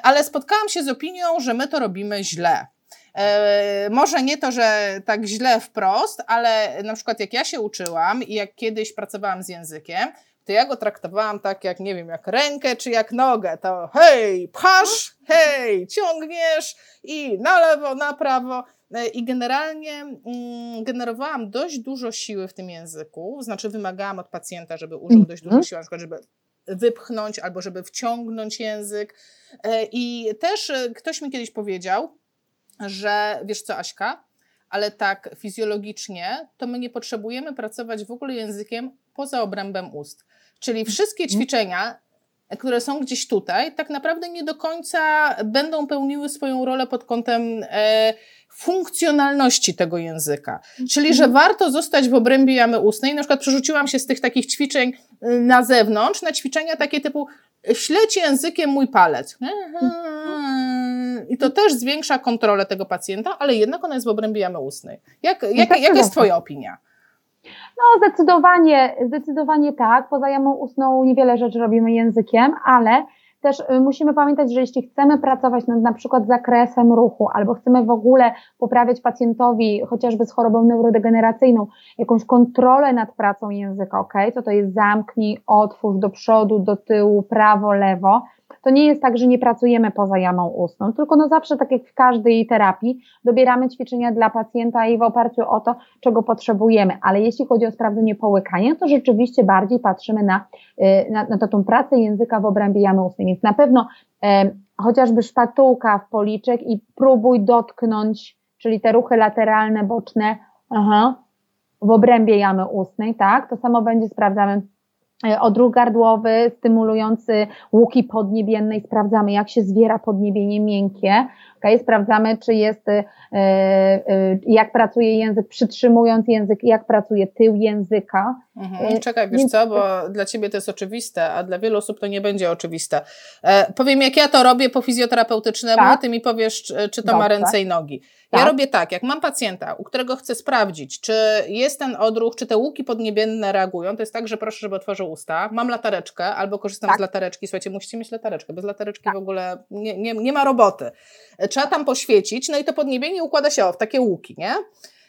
ale spotkałam się z opinią, że my to robimy źle. E, może nie to, że tak źle wprost, ale na przykład jak ja się uczyłam i jak kiedyś pracowałam z językiem, to ja go traktowałam tak jak, nie wiem, jak rękę czy jak nogę. To hej, pchasz, hej, ciągniesz i na lewo, na prawo. E, I generalnie mm, generowałam dość dużo siły w tym języku, znaczy wymagałam od pacjenta, żeby użył dość dużo mhm. siły, na przykład, żeby wypchnąć albo żeby wciągnąć język. E, I też e, ktoś mi kiedyś powiedział, że wiesz co, Aśka, ale tak fizjologicznie to my nie potrzebujemy pracować w ogóle językiem poza obrębem ust. Czyli wszystkie mhm. ćwiczenia, które są gdzieś tutaj, tak naprawdę nie do końca będą pełniły swoją rolę pod kątem e, funkcjonalności tego języka. Czyli, że mhm. warto zostać w obrębie jamy ustnej. Na przykład przerzuciłam się z tych takich ćwiczeń y, na zewnątrz na ćwiczenia takie typu śledź językiem mój palec. I to też zwiększa kontrolę tego pacjenta, ale jednak ona jest w obrębie jamy ustnej. Jak, jak, tak, jaka jest Twoja opinia? No, zdecydowanie, zdecydowanie tak. Poza jamą ustną niewiele rzeczy robimy językiem, ale też y, musimy pamiętać, że jeśli chcemy pracować nad na przykład zakresem ruchu, albo chcemy w ogóle poprawiać pacjentowi chociażby z chorobą neurodegeneracyjną jakąś kontrolę nad pracą języka, ok? Co to jest zamknij, otwórz do przodu, do tyłu, prawo, lewo, to nie jest tak, że nie pracujemy poza jamą ustną, tylko no zawsze, tak jak w każdej terapii, dobieramy ćwiczenia dla pacjenta i w oparciu o to, czego potrzebujemy. Ale jeśli chodzi o sprawdzenie połykania, to rzeczywiście bardziej patrzymy na, y, na, na tą pracę języka w obrębie jamy ustnej. Więc na pewno e, chociażby szpatułka w policzek i próbuj dotknąć, czyli te ruchy lateralne, boczne, aha, w obrębie jamy ustnej, tak? To samo będzie sprawdzamy odruch gardłowy stymulujący łuki podniebiennej, sprawdzamy jak się zwiera podniebienie miękkie, okay? sprawdzamy czy jest, e, e, jak pracuje język, przytrzymując język, jak pracuje tył języka, Mhm. Czekaj, wiesz co, bo dla ciebie to jest oczywiste, a dla wielu osób to nie będzie oczywiste. E, powiem, jak ja to robię po fizjoterapeutycznemu, tak. ty mi powiesz, czy, to Dobrze. ma ręce i nogi. Tak. Ja robię tak, jak mam pacjenta, u którego chcę sprawdzić, czy jest ten odruch, czy te łuki podniebienne reagują, to jest tak, że proszę, żeby otworzył usta, mam latareczkę albo korzystam tak. z latareczki. Słuchajcie, musicie mieć latareczkę, bez latareczki tak. w ogóle nie, nie, nie ma roboty. Trzeba tam poświecić, no i to podniebienie układa się o, w takie łuki, nie?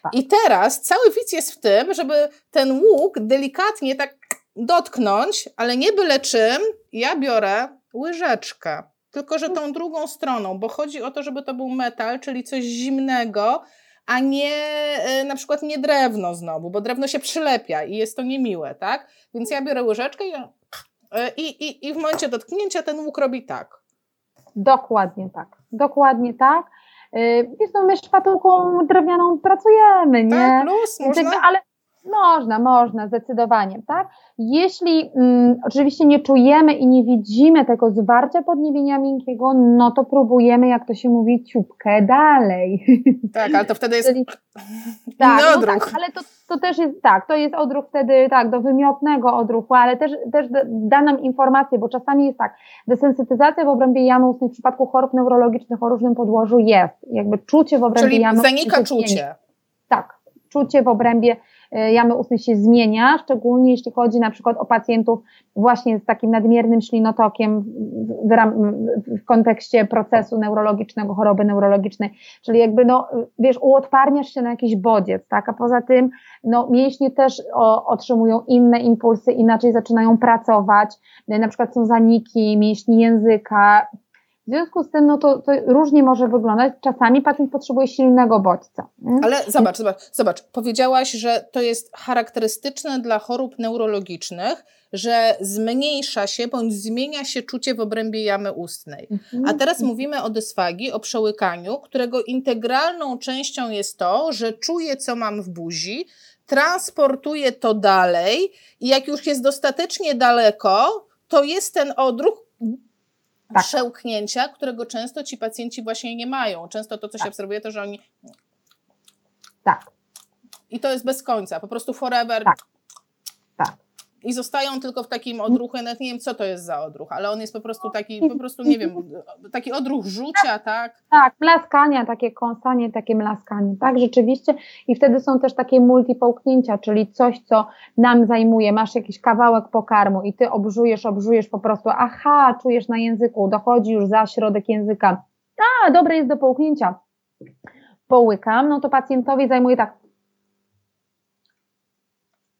Tak. I teraz cały widz jest w tym, żeby ten łuk delikatnie tak dotknąć, ale nie byle czym. Ja biorę łyżeczkę, tylko że tą drugą stroną, bo chodzi o to, żeby to był metal, czyli coś zimnego, a nie e, na przykład nie drewno znowu, bo drewno się przylepia i jest to niemiłe, tak? Więc ja biorę łyżeczkę i, e, i, i, i w momencie dotknięcia ten łuk robi tak. Dokładnie tak. Dokładnie tak. Y, wiesz, no my szpatułką drewnianą pracujemy, nie? Tak, plus, można. Ale można, można, zdecydowanie, tak? Jeśli mm, oczywiście nie czujemy i nie widzimy tego zwarcia podniebienia miękkiego, no to próbujemy, jak to się mówi, ciupkę dalej. (laughs) Tak, ale to wtedy jest Czyli, (laughs) tak, no odruch. Tak, ale to, to też jest, tak, to jest odruch wtedy, tak, do wymiotnego odruchu, ale też, też da nam informację, bo czasami jest tak, desensytyzacja w obrębie jamy ustnej w przypadku chorób neurologicznych o różnym podłożu jest, jakby czucie w obrębie Czyli jamy zanika czucie. Tak, czucie w obrębie jamy ustnej się zmienia, szczególnie jeśli chodzi na przykład o pacjentów właśnie z takim nadmiernym ślinotokiem w, w, w kontekście procesu neurologicznego, choroby neurologicznej, czyli jakby no, wiesz, uodparniasz się na jakiś bodziec, tak, a poza tym no, mięśnie też o, otrzymują inne impulsy, inaczej zaczynają pracować, na przykład są zaniki mięśni języka, w związku z tym, no to, to, różnie może wyglądać. Czasami pacjent potrzebuje silnego bodźca. Ale zobacz, zobacz, zobacz. Powiedziałaś, że to jest charakterystyczne dla chorób neurologicznych, że zmniejsza się bądź zmienia się czucie w obrębie jamy ustnej. Mhm. A teraz mówimy o dysfagii, o przełykaniu, którego integralną częścią jest to, że czuję, co mam w buzi, transportuję to dalej i jak już jest dostatecznie daleko, to jest ten odruch, tak. przełknięcia, którego często ci pacjenci właśnie nie mają. Często to, co się tak. obserwuje, to, że oni. Tak. I to jest bez końca, po prostu forever. Tak. I zostają tylko w takim odruchu, nawet nie wiem, co to jest za odruch, ale on jest po prostu taki, po prostu nie wiem, taki odruch rzucia, tak? Tak, mlaskania, takie kąsanie, takie mlaskanie, tak, rzeczywiście. I wtedy są też takie multipołknięcia, czyli coś, co nam zajmuje. Masz jakiś kawałek pokarmu i ty obżujesz, obżujesz po prostu, aha, czujesz na języku, dochodzi już za środek języka. A, dobre jest do połknięcia. Połykam, no to pacjentowi zajmuje tak.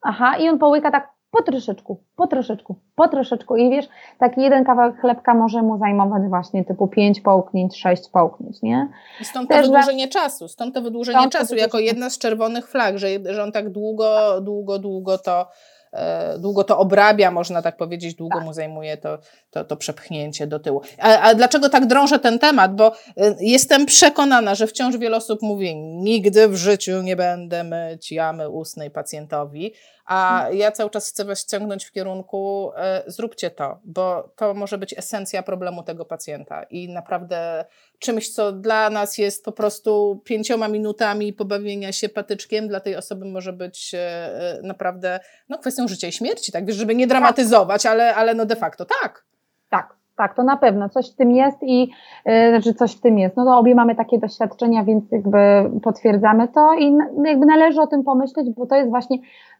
Aha, i on połyka tak po troszeczku, po troszeczku, po troszeczku. I wiesz, taki jeden kawałek chlebka może mu zajmować właśnie typu pięć połknięć, sześć połknięć, nie? I stąd to Też wydłużenie dla... czasu, stąd to wydłużenie stąd czasu, to jako jedna z czerwonych flag, że, że on tak długo, długo, długo to E, długo to obrabia, można tak powiedzieć, długo tak. mu zajmuje to, to, to przepchnięcie do tyłu. A, a, dlaczego tak drążę ten temat? Bo e, jestem przekonana, że wciąż wiele osób mówi, nigdy w życiu nie będę myć jamy ustnej pacjentowi, a mhm. ja cały czas chcę was ciągnąć w kierunku, e, zróbcie to, bo to może być esencja problemu tego pacjenta i naprawdę czymś, co dla nas jest po prostu pięcioma minutami pobawienia się patyczkiem, dla tej osoby może być naprawdę no, kwestią życia i śmierci, tak? Wiesz, żeby nie dramatyzować, ale, ale no de facto tak. Tak, tak, to na pewno coś w tym jest i yy, znaczy coś w tym jest. No to obie mamy takie doświadczenia, więc jakby potwierdzamy to i jakby należy o tym pomyśleć, bo to jest właśnie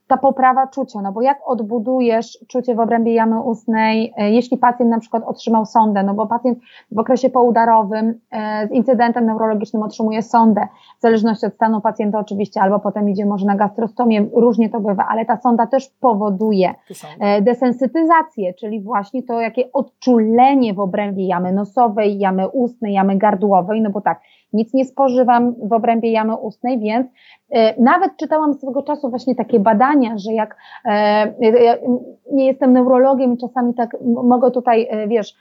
ta poprawa czucia, no bo jak odbudujesz czucie w obrębie jamy ustnej, e, jeśli pacjent na przykład otrzymał sondę, no bo pacjent w okresie poudarowym e, z incydentem neurologicznym otrzymuje sondę, w zależności od stanu pacjenta oczywiście, albo potem idzie może na gastrostomię, różnie to bywa, ale ta sonda też powoduje e, desensytyzację, czyli właśnie to jakie odczulenie w obrębie jamy nosowej, jamy ustnej, jamy gardłowej, no bo tak, nic nie spożywam w obrębie jamy ustnej, więc nawet czytałam swego czasu właśnie takie badania, że jak e, ja nie jestem neurologiem i czasami tak mogę tutaj, e, wiesz,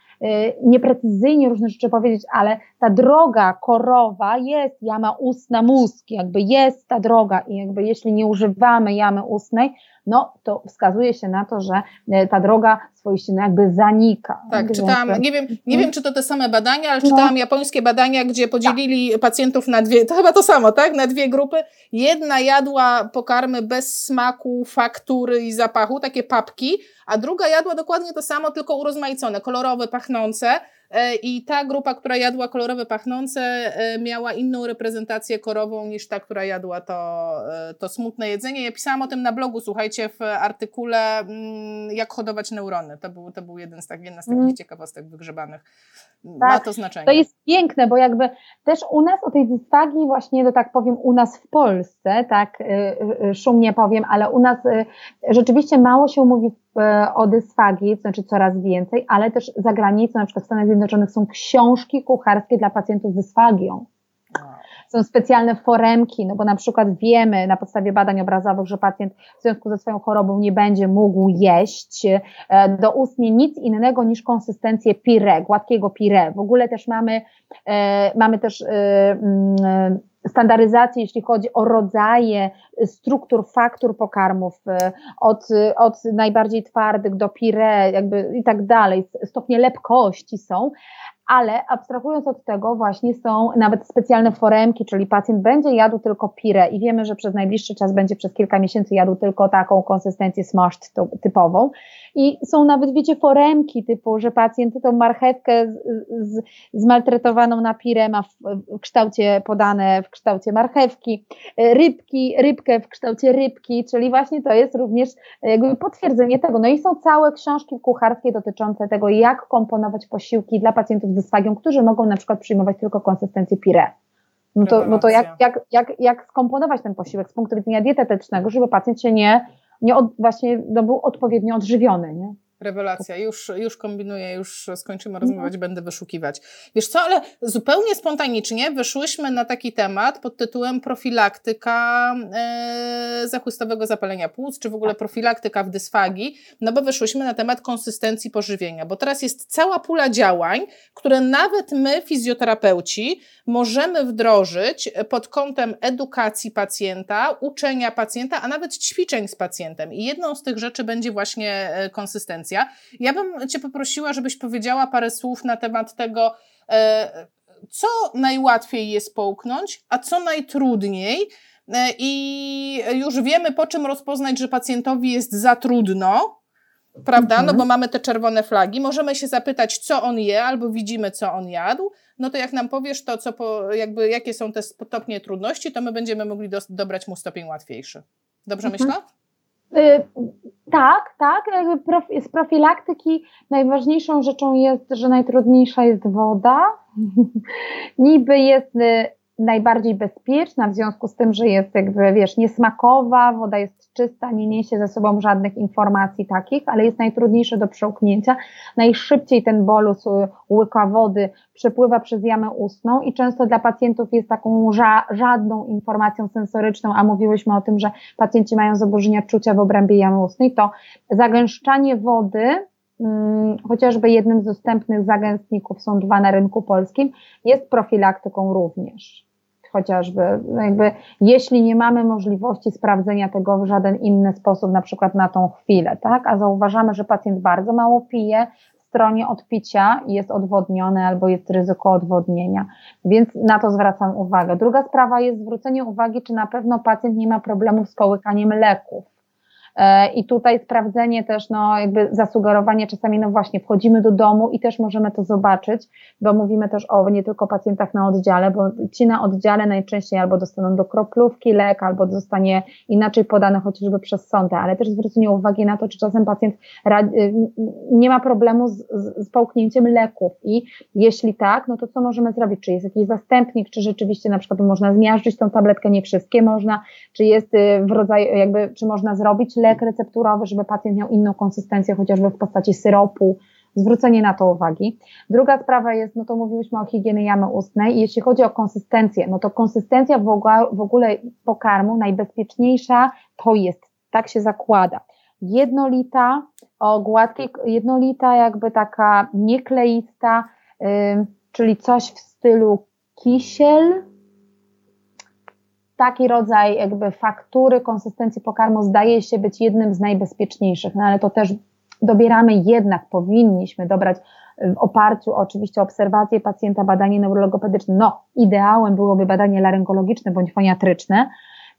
nieprecyzyjnie różne rzeczy powiedzieć, ale ta droga korowa jest jama ustna mózg, jakby jest ta droga i jakby jeśli nie używamy jamy ustnej, no to wskazuje się na to, że e, ta droga swoiście no jakby zanika. Tak, czytałam, nie wiem, nie wiem, czy to te same badania, ale no. czytałam no. japońskie badania, gdzie podzielili tak. pacjentów na dwie, to chyba to samo, tak? Na dwie grupy. Jedna jadła pokarmy bez smaku, faktury i zapachu, takie papki, a druga jadła dokładnie to samo, tylko urozmaicone, kolorowe, pachnące. E, I ta grupa, która jadła kolorowe pachnące, e, miała inną reprezentację korową niż ta, która jadła to, e, to smutne jedzenie. Ja pisałam o tym na blogu, słuchajcie, w artykule mm, Jak hodować neurony. To był, to był jeden z, tak, jedna z takich mm. ciekawostek wygrzebanych. Tak, Ma to znaczenie. To jest piękne, bo jakby też u nas o tej dysfagii właśnie, to tak powiem, u nas w Polsce, tak szumnie powiem, ale u nas rzeczywiście mało się mówi o dysfagii, to znaczy coraz więcej, ale też za granicą, na przykład w Stanach Zjednoczonych są książki kucharskie dla pacjentów z dysfagią. Są specjalne foremki, no bo na przykład wiemy na podstawie badań obrazowych, że pacjent w związku ze swoją chorobą nie będzie mógł jeść e, do ustnie nic innego niż konsystencję pire, gładkiego pire. W ogóle też mamy, e, mamy też standaryzację, jeśli chodzi o rodzaje struktur, faktur pokarmów, e, od, od najbardziej twardych do pire, jakby i tak dalej, stopnie lepkości są, ale abstrahując od tego, właśnie są nawet specjalne foremki, czyli pacjent będzie jadł tylko pire i wiemy, że przez najbliższy czas będzie przez kilka miesięcy jadł tylko taką konsystencję smashed typową. I są nawet, wiecie, foremki typu, że pacjent tą marchewkę z, z, zmaltretowaną na pire ma w, w kształcie podane w kształcie marchewki, rybki, rybkę w kształcie rybki, czyli właśnie to jest również jakby potwierdzenie tego. No i są całe książki kucharskie dotyczące tego, jak komponować posiłki dla pacjentów z dysfagią, którzy mogą na przykład przyjmować tylko konsystencję pire. No to, no to jak, jak, jak, jak skomponować ten posiłek z punktu widzenia dietetycznego, żeby pacjent się nie, nie od, właśnie no, był odpowiednio odżywiony, nie? Rewelacja, już, już kombinuję, już skończymy mhm. rozmawiać, będę wyszukiwać. Wiesz co, ale zupełnie spontanicznie wyszłyśmy na taki temat pod tytułem profilaktyka e, zapalenia płuc, czy w ogóle profilaktyka w dysfagii, no bo wyszłyśmy na temat konsystencji pożywienia, bo teraz jest cała pula działań, które nawet my, fizjoterapeuci, możemy wdrożyć pod kątem edukacji pacjenta, uczenia pacjenta, a nawet ćwiczeń z pacjentem. I jedną z tych rzeczy będzie właśnie e, ja bym Cię poprosiła, żebyś powiedziała parę słów na temat tego, e, co najłatwiej jest połknąć, a co najtrudniej. E, I już wiemy, po czym rozpoznać, że pacjentowi jest za trudno, prawda? No bo mhm. mamy te czerwone flagi. Możemy się zapytać, co on je, albo widzimy, co on jadł. No to jak nam powiesz to, co po, jakby, jakie są te stopnie trudności, to my będziemy mogli do, dobrać mu stopień łatwiejszy. Dobrze mhm. myślę? Y, tak, tak. Z profilaktyki najważniejszą rzeczą jest, że najtrudniejsza jest woda. (laughs) Niby jest y, najbardziej bezpieczna w związku z tym, że jest jakby, wiesz, niesmakowa, woda jest czysta, nie niesie ze sobą żadnych informacji takich, ale jest najtrudniejsze do przełknięcia. Najszybciej ten bolus y, łyka wody przepływa przez jamę ustną i często dla pacjentów jest taką ża żadną informacją sensoryczną, a mówiłyśmy o tym, że pacjenci mają zaburzenia czucia w obrębie jamy ustnej, to zagęszczanie wody Hmm, chociażby jednym z dostępnych zagęstników są dwa na rynku polskim, jest profilaktyką również chociażby, no jakby jeśli nie mamy możliwości sprawdzenia tego w żaden inny sposób, na przykład na tą chwilę, tak, a zauważamy, że pacjent bardzo mało pije, stronie odpicia jest odwodniony albo jest ryzyko odwodnienia, więc na to zwracam uwagę. Druga sprawa jest zwrócenie uwagi, czy na pewno pacjent nie ma problemów z połykaniem leków. E, I tutaj sprawdzenie też, no jakby zasugerowanie czasami, no właśnie, wchodzimy do domu i też możemy to zobaczyć, bo mówimy też o nie tylko pacjentach na oddziale, bo ci na oddziale najczęściej albo dostaną do kroplówki lek, albo zostanie inaczej podane chociażby przez sondę, ale też zwrócenie uwagi na to, czy czasem pacjent y, nie ma problemu z, z, z połknięciem leków i jeśli tak, no to co możemy zrobić? Czy jest jakiś zastępnik, czy rzeczywiście na przykład można zmiażdżyć tą tabletkę, nie wszystkie można, czy jest y, w rodzaju, jakby, czy można zrobić lek recepturowy, żeby pacjent miał inną konsystencję, chociażby w postaci syropu, zwrócenie na to uwagi. Druga sprawa jest, no to mówiłyśmy o higienie jamy ustnej. Jeśli chodzi o konsystencję, no to konsystencja w ogóle, w ogóle pokarmu najbezpieczniejsza to jest, tak się zakłada, jednolita, o gładkiej, jednolita jakby taka niekleista, yy, czyli coś w stylu kisiel, taki rodzaj jakby faktury konsystencji pokarmu zdaje się być jednym z najbezpieczniejszych, no ale to też dobieramy jednak, powinniśmy dobrać w oparciu oczywiście o pacjenta badanie neurologopedyczne. No, ideałem byłoby badanie laryngologiczne bądź foniatryczne,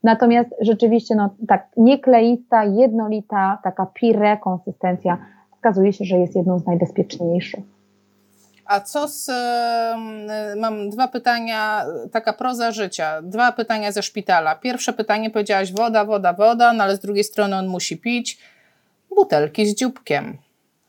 natomiast rzeczywiście, no tak, niekleista, jednolita, taka pire konsystencja okazuje się, że jest jedną z najbezpieczniejszych. A co z. Mam dwa pytania, taka proza życia. Dwa pytania ze szpitala. Pierwsze pytanie powiedziałaś woda, woda, woda, no ale z drugiej strony on musi pić butelki z dzióbkiem.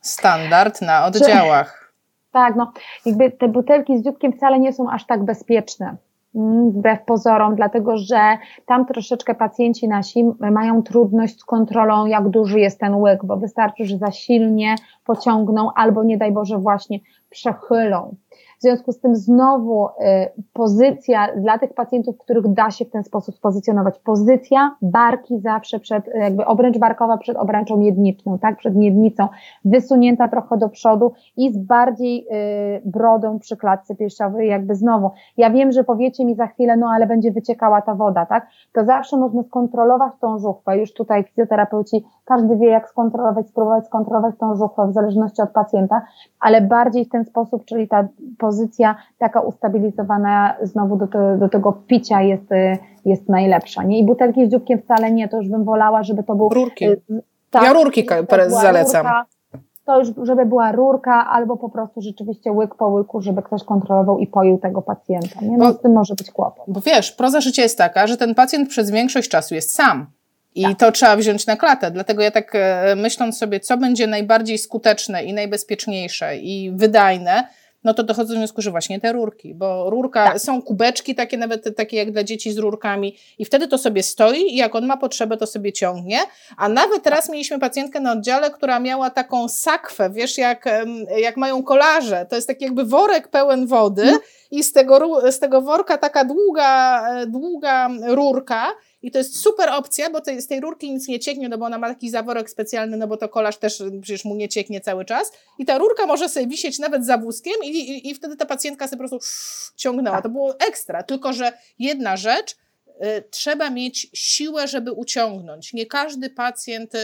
Standard na oddziałach. Tak, no jakby te butelki z dzióbkiem wcale nie są aż tak bezpieczne. Mm, wbrew pozorom, dlatego że tam troszeczkę pacjenci nasi mają trudność z kontrolą, jak duży jest ten łyk, bo wystarczy, że za silnie pociągną albo nie daj Boże właśnie przechylą. W związku z tym znowu y, pozycja dla tych pacjentów, których da się w ten sposób spozycjonować, pozycja barki zawsze przed, jakby obręcz barkowa przed obręczą miedniczną, tak, przed miednicą, wysunięta trochę do przodu i z bardziej y, brodą przy klatce piersiowej, jakby znowu. Ja wiem, że powiecie mi za chwilę, no ale będzie wyciekała ta woda, tak, to zawsze można skontrolować tą żuchwę, już tutaj fizjoterapeuci, każdy wie jak skontrolować, spróbować skontrolować tą żuchwę w zależności od pacjenta, ale bardziej w ten sposób, czyli ta pozycja taka ustabilizowana znowu do, te, do tego picia jest, jest najlepsza. Nie? I butelki z dzióbkiem wcale nie, to już bym wolała, żeby to był... Rurki. Y, tak, ja rurki zalecam. Rurka, to już, żeby była rurka albo po prostu rzeczywiście łyk po łyku, żeby ktoś kontrolował i poił tego pacjenta. Nie? No bo, z tym może być kłopot. Bo wiesz, proza życia jest taka, że ten pacjent przez większość czasu jest sam. I tak. to trzeba wziąć na klatę. Dlatego ja tak e, myśląc sobie, co będzie najbardziej skuteczne i najbezpieczniejsze i wydajne, no to dochodzę do wniosku, że właśnie te rurki, bo rurka, tak. są kubeczki takie nawet takie jak dla dzieci z rurkami i wtedy to sobie stoi i jak on ma potrzebę, to sobie ciągnie, a nawet teraz mieliśmy pacjentkę na oddziale, która miała taką sakwę, wiesz, jak, jak mają kolarze, to jest taki jakby worek pełen wody no. i z tego, z tego worka taka długa, e, długa rurka i to jest super opcja, bo z tej rurki nic nie cieknie, no bo ona ma taki zaworek specjalny, no bo to kolarz też przecież mu nie cieknie cały czas. I ta rurka może sobie wisieć nawet za wózkiem i, i, i wtedy ta pacjentka sobie po prostu ciągnęła. To było ekstra. Tylko, że jedna rzecz, y, trzeba mieć siłę, żeby uciągnąć. Nie każdy pacjent y,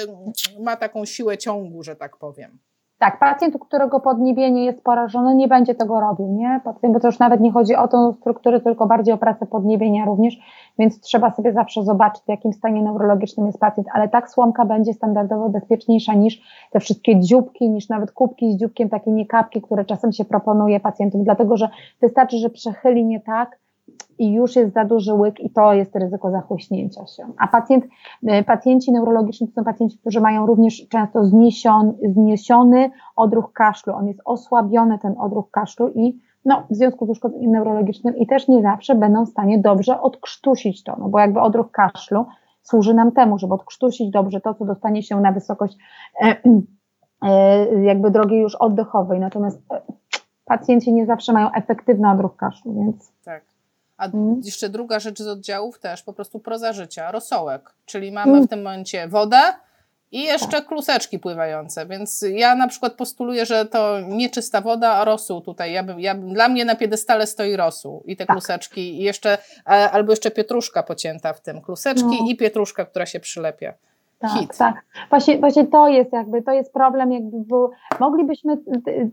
ma taką siłę ciągu, że tak powiem. Tak, pacjent, którego podniebienie jest porażone, nie będzie tego robił, nie? Bo to już nawet nie chodzi o tą strukturę, tylko bardziej o pracę podniebienia również, więc trzeba sobie zawsze zobaczyć, w jakim stanie neurologicznym jest pacjent, ale tak słomka będzie standardowo bezpieczniejsza niż te wszystkie dzióbki, niż nawet kubki z dzióbkiem, takie niekapki, które czasem się proponuje pacjentom, dlatego że wystarczy, że przechyli nie tak, i już jest za duży łyk i to jest ryzyko zachłyśnięcia się. A pacjent, y, pacjenci neurologiczni to są pacjenci, którzy mają również często zniesiony, zniesiony odruch kaszlu. On jest osłabiony, ten odruch kaszlu i no, w związku z uszkodzeniem neurologicznym i też nie zawsze będą w stanie dobrze odkrztusić to, no bo jakby odruch kaszlu służy nam temu, żeby odkrztusić dobrze to, co dostanie się na wysokość e, e, jakby drogi już oddechowej. Natomiast e, pacjenci nie zawsze mają efektywny odruch kaszlu, więc... Tak. A mm. jeszcze druga rzecz z oddziałów też, po prostu proza życia, rosołek, czyli mamy mm. w tym momencie wodę i jeszcze tak. kluseczki pływające, więc ja na przykład postuluję, że to nie czysta woda, a rosół tutaj, ja bym, ja bym, dla mnie na piedestale stoi rosół i te tak. kluseczki i jeszcze, albo jeszcze pietruszka pocięta w tym, kluseczki no. i pietruszka, która się przylepia. Tak, Hit. tak. Właśnie, właśnie to jest jakby, to jest problem, jakby bo moglibyśmy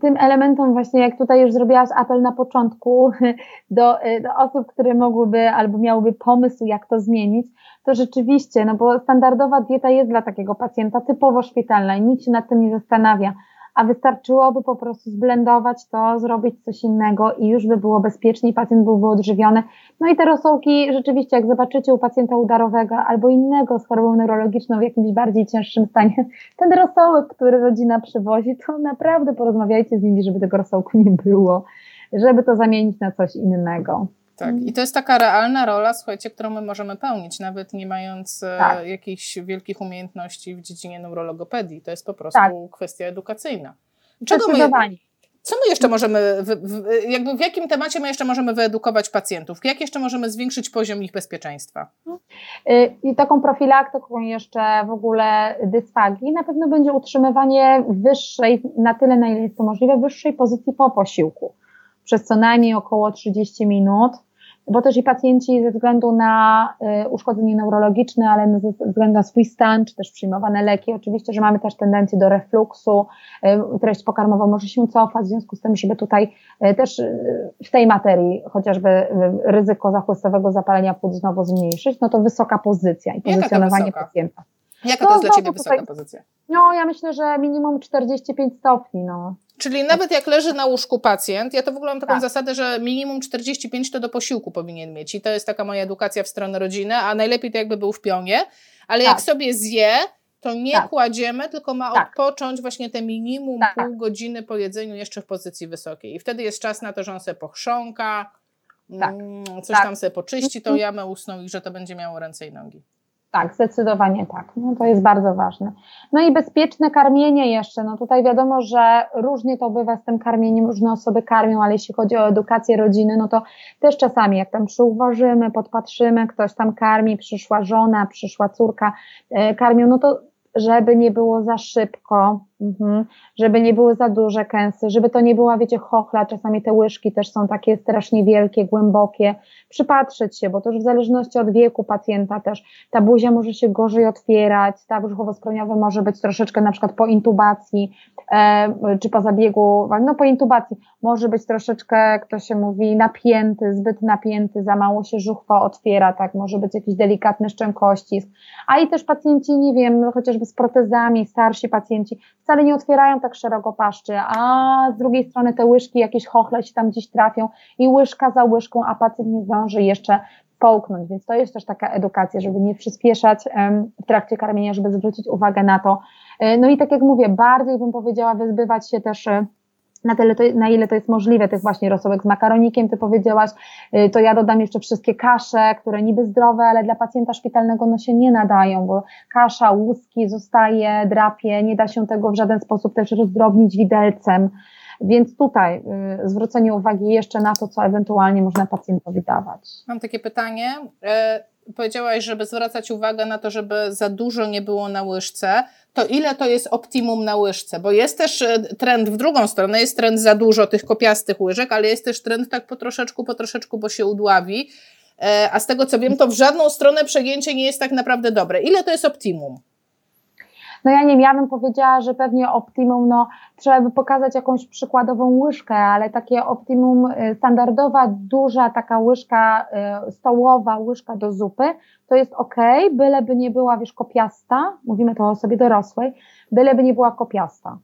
tym elementom właśnie, jak tutaj już zrobiłaś apel na początku (laughs) do, do osób, które mogłyby albo miałyby pomysł, jak to zmienić, to rzeczywiście, no bo standardowa dieta jest dla takiego pacjenta typowo szpitalna i nikt się nad tym nie zastanawia a wystarczyłoby po prostu zblendować to, zrobić coś innego i już by było bezpieczniej, pacjent byłby odżywiony. No i te rosołki rzeczywiście, jak zobaczycie u pacjenta udarowego albo innego z chorobą neurologiczną w jakimś bardziej cięższym stanie, ten rosołek, który rodzina przywozi, to naprawdę porozmawiajcie z nimi, żeby tego rosołku nie było, żeby to zamienić na coś innego. Tak, i to jest taka realna rola, słuchajcie, którą my możemy pełnić, nawet nie mając e, tak. jakichś wielkich umiejętności w dziedzinie neurologopedii. To jest po prostu tak. kwestia edukacyjna. Czego my, co my jeszcze możemy, jakby w jakim temacie my jeszcze możemy wyedukować pacjentów? Jak jeszcze możemy zwiększyć poziom ich bezpieczeństwa? Y, I taką profilaktyką jeszcze w ogóle dysfagii na pewno będzie utrzymywanie wyższej, na tyle na ile jest to możliwe, wyższej pozycji po posiłku. Przez co najmniej około 30 minut bo też i pacjenci ze względu na y, uszkodzenie neurologiczne, ale ze względu na swój stan, czy też przyjmowane leki, oczywiście, że mamy też tendencję do refluksu, y, treść pokarmowa może się cofać, w związku z tym, żeby tutaj y, też w tej materii chociażby ryzyko zachłystowego zapalenia płuc znowu zmniejszyć, no to wysoka pozycja i pozycjonowanie pacjenta. Jaka to jest dla Ciebie wysoka pozycja? No, ja myślę, że minimum 45 stopni, no. Czyli nawet jak leży na łóżku pacjent, ja to w ogóle mam taką tak. zasadę, że minimum 45 to do posiłku powinien mieć i to jest taka moja edukacja w stronę rodziny, a najlepiej to jakby był w pionie, ale tak. jak sobie zje, to nie tak. kładziemy, tylko ma tak. odpocząć właśnie te minimum tak. pół godziny po jedzeniu jeszcze w pozycji wysokiej. I wtedy jest czas na to, że on sobie pochrząka, tak. mm, coś tak. tam sobie poczyści tą jamę ustną i że to będzie miało ręce i nogi. Tak, zdecydowanie tak. No, to jest bardzo ważne. No i bezpieczne karmienie jeszcze. No tutaj wiadomo, że różnie to bywa z tym karmieniem, różne osoby karmią, ale jeśli chodzi o edukację rodziny, no to też czasami jak tam przyuważymy, podpatrzymy, ktoś tam karmi, przyszła żona, przyszła córka, e, karmią, no to żeby nie było za szybko, mhm, żeby nie były za duże kęsy, żeby to nie była, wiecie, chochla, czasami te łyżki też są takie strasznie wielkie, głębokie, przypatrzeć się, bo to już w zależności od wieku pacjenta też, ta buzia może się gorzej otwierać, ta brzuchowo-skroniowy może być troszeczkę na przykład po intubacji, e, czy po zabiegu, no po intubacji, może być troszeczkę, jak to się mówi, napięty, zbyt napięty, za mało się żuchwa otwiera, tak, może być jakiś delikatny szczękościsk, a i też pacjenci, nie wiem, chociażby z protezami, starsi pacjenci, wcale nie otwierają tak szeroko paszczy, a z drugiej strony te łyżki, jakieś chochle się tam gdzieś trafią i łyżka za łyżką, a pacjent nie zdąży jeszcze połknąć, więc to jest też taka edukacja, żeby nie przyspieszać w trakcie karmienia, żeby zwrócić uwagę na to. E, no i tak jak mówię, bardziej bym powiedziała wyzbywać się też e, na, tyle to, na ile to jest możliwe, tych właśnie rosołek z makaronikiem, ty powiedziałaś, y, to ja dodam jeszcze wszystkie kasze, które niby zdrowe, ale dla pacjenta szpitalnego no się nie nadają, bo kasza, łuski zostaje, drapie, nie da się tego w żaden sposób też rozdrobnić widelcem, więc tutaj y, zwrócenie uwagi jeszcze na to, co ewentualnie można pacjentowi dawać. Mam takie pytanie. E, powiedziałaś, żeby zwracać uwagę na to, żeby za dużo nie było na łyżce, to ile to jest optimum na łyżce? Bo jest też e, trend w drugą stronę, jest trend za dużo tych kopiastych łyżek, ale jest też trend tak po troszeczku, po troszeczku, bo się udławi. E, a z tego co wiem, to w żadną stronę przegięcie nie jest tak naprawdę dobre. Ile to jest optimum? No ja nie ja bym powiedziała, że pewnie optimum, no trzeba by pokazać jakąś przykładową łyżkę, ale takie optimum y, standardowa, duża taka łyżka y, stołowa, łyżka do zupy, to jest ok, byleby nie była, wiesz, kopiasta, mówimy to o osobie dorosłej, byleby nie była kopiasta.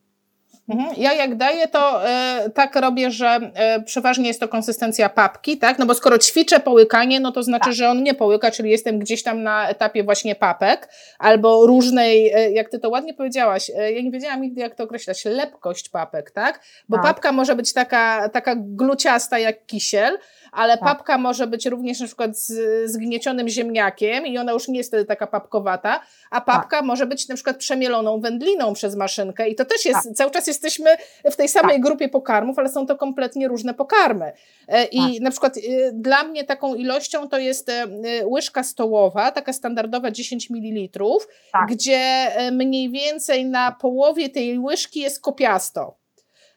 Mhm. Ja jak daję, to e, tak robię, że e, przeważnie jest to konsystencja papki, tak? No bo skoro ćwiczę połykanie, no to znaczy, tak. że on nie połyka, czyli jestem gdzieś tam na etapie właśnie papek, albo różnej, e, jak ty to ładnie powiedziałaś, ja nie wiedziałam nigdy, jak to określać, lepkość papek, tak? Bo tak. papka może być taka, taka gluciasta jak kisiel, ale tak. papka może być również na przykład z zgniecionym ziemniakiem i ona już nie jest wtedy taka papkowata, a papka tak. może być na przykład przemieloną wędliną przez maszynkę i to też jest, tak. cały czas jesteśmy w tej samej tak. grupie pokarmów, ale są to kompletnie różne pokarmy. E, I tak. na przykład y, dla mnie taką ilością to jest e, łyżka stołowa, taka standardowa 10 ml, tak. gdzie e, mniej więcej na połowie tej łyżki jest kopiasto.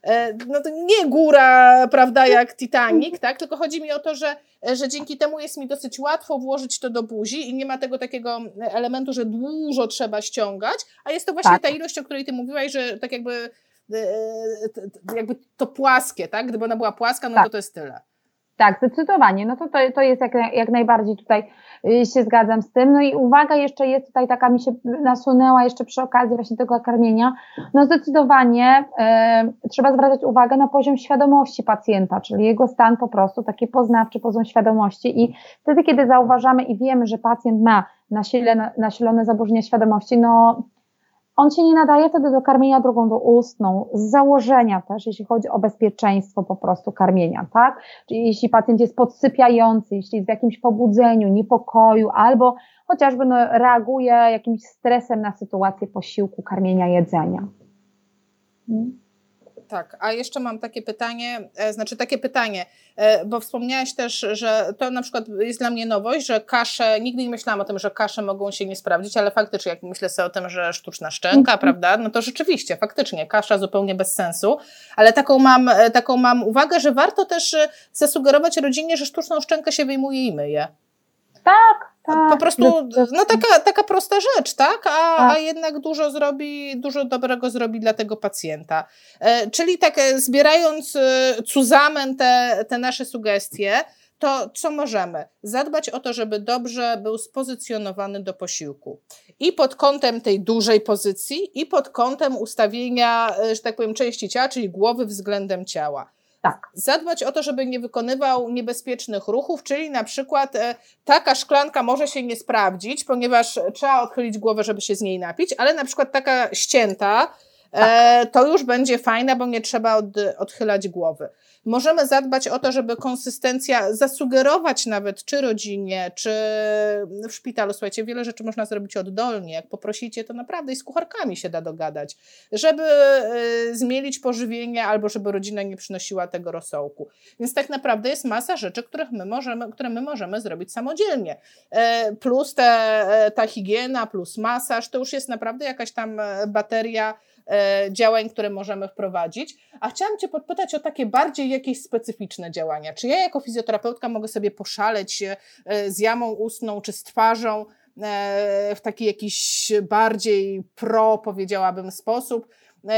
E, no to nie góra, prawda, jak Titanic, tak? Tylko chodzi mi o to, że, że dzięki temu jest mi dosyć łatwo włożyć to do buzi i nie ma tego takiego elementu, że dużo trzeba ściągać, a jest to właśnie tak. ta ilość, o której ty mówiłaś, że tak jakby e, jakby to płaskie, tak? Gdyby ona była płaska, no tak. to to jest tyle. Tak, zdecydowanie. No to, to, to jest jak, jak najbardziej tutaj y, się zgadzam z tym. No i uwaga jeszcze jest tutaj taka mi się nasunęła jeszcze przy okazji właśnie tego karmienia. No zdecydowanie y, trzeba zwracać uwagę na poziom świadomości pacjenta, czyli jego stan po prostu taki poznawczy, poziom świadomości i wtedy, kiedy zauważamy i wiemy, że pacjent ma nasilone, nasilone zaburzenie świadomości, no on się nie nadaje wtedy do karmienia drogą do ustną, z założenia też, jeśli chodzi o bezpieczeństwo po prostu karmienia, tak? Czyli jeśli pacjent jest podsypiający, jeśli jest w jakimś pobudzeniu, niepokoju, albo chociażby no, reaguje jakimś stresem na sytuację posiłku, karmienia, jedzenia. Hmm? Tak, a jeszcze mam takie pytanie, e, znaczy takie pytanie, e, bo wspomniałaś też, że to na przykład jest dla mnie nowość, że kasze, nigdy nie myślałam o tym, że kasze mogą się nie sprawdzić, ale faktycznie jak myślę sobie o tym, że sztuczna szczęka, mm -hmm. prawda, no to rzeczywiście, faktycznie, kasza zupełnie bez sensu, ale taką mam, e, taką mam uwagę, że warto też zasugerować rodzinie, że sztuczną szczękę się wyjmuje i myje. Tak, tak. Po prostu, no taka, taka prosta rzecz, tak? A, tak? a jednak dużo zrobi, dużo dobrego zrobi dla tego pacjenta. E, czyli tak, e, zbierając e, cuzamen te, te nasze sugestie, to co możemy? Zadbać o to, żeby dobrze był spozycjonowany do posiłku. I pod kątem tej dużej pozycji, i pod kątem ustawienia, e, że tak powiem, części ciała, czyli głowy względem ciała. Tak. Zadbać o to, żeby nie wykonywał niebezpiecznych ruchów, czyli na przykład e, taka szklanka może się nie sprawdzić, ponieważ trzeba odchylić głowę, żeby się z niej napić, ale na przykład taka ścięta, e, tak. to już będzie fajne, bo nie trzeba od, odchylać głowy. Możemy zadbać o to, żeby konsystencja zasugerować nawet czy rodzinie, czy w szpitalu. Słuchajcie, wiele rzeczy można zrobić oddolnie. Jak poprosicie, to naprawdę i z kucharkami się da dogadać, żeby y, zmielić pożywienie albo żeby rodzina nie przynosiła tego rosołku. Więc tak naprawdę jest masa rzeczy, których my możemy, które my możemy zrobić samodzielnie. E, plus te, e, ta higiena, plus masaż, to już jest naprawdę jakaś tam e, bateria działań, które możemy wprowadzić. A chciałam Cię podpytać o takie bardziej jakieś specyficzne działania. Czy ja jako fizjoterapeutka mogę sobie poszaleć e, z jamą ustną czy z twarzą e, w taki jakiś bardziej pro, powiedziałabym, sposób?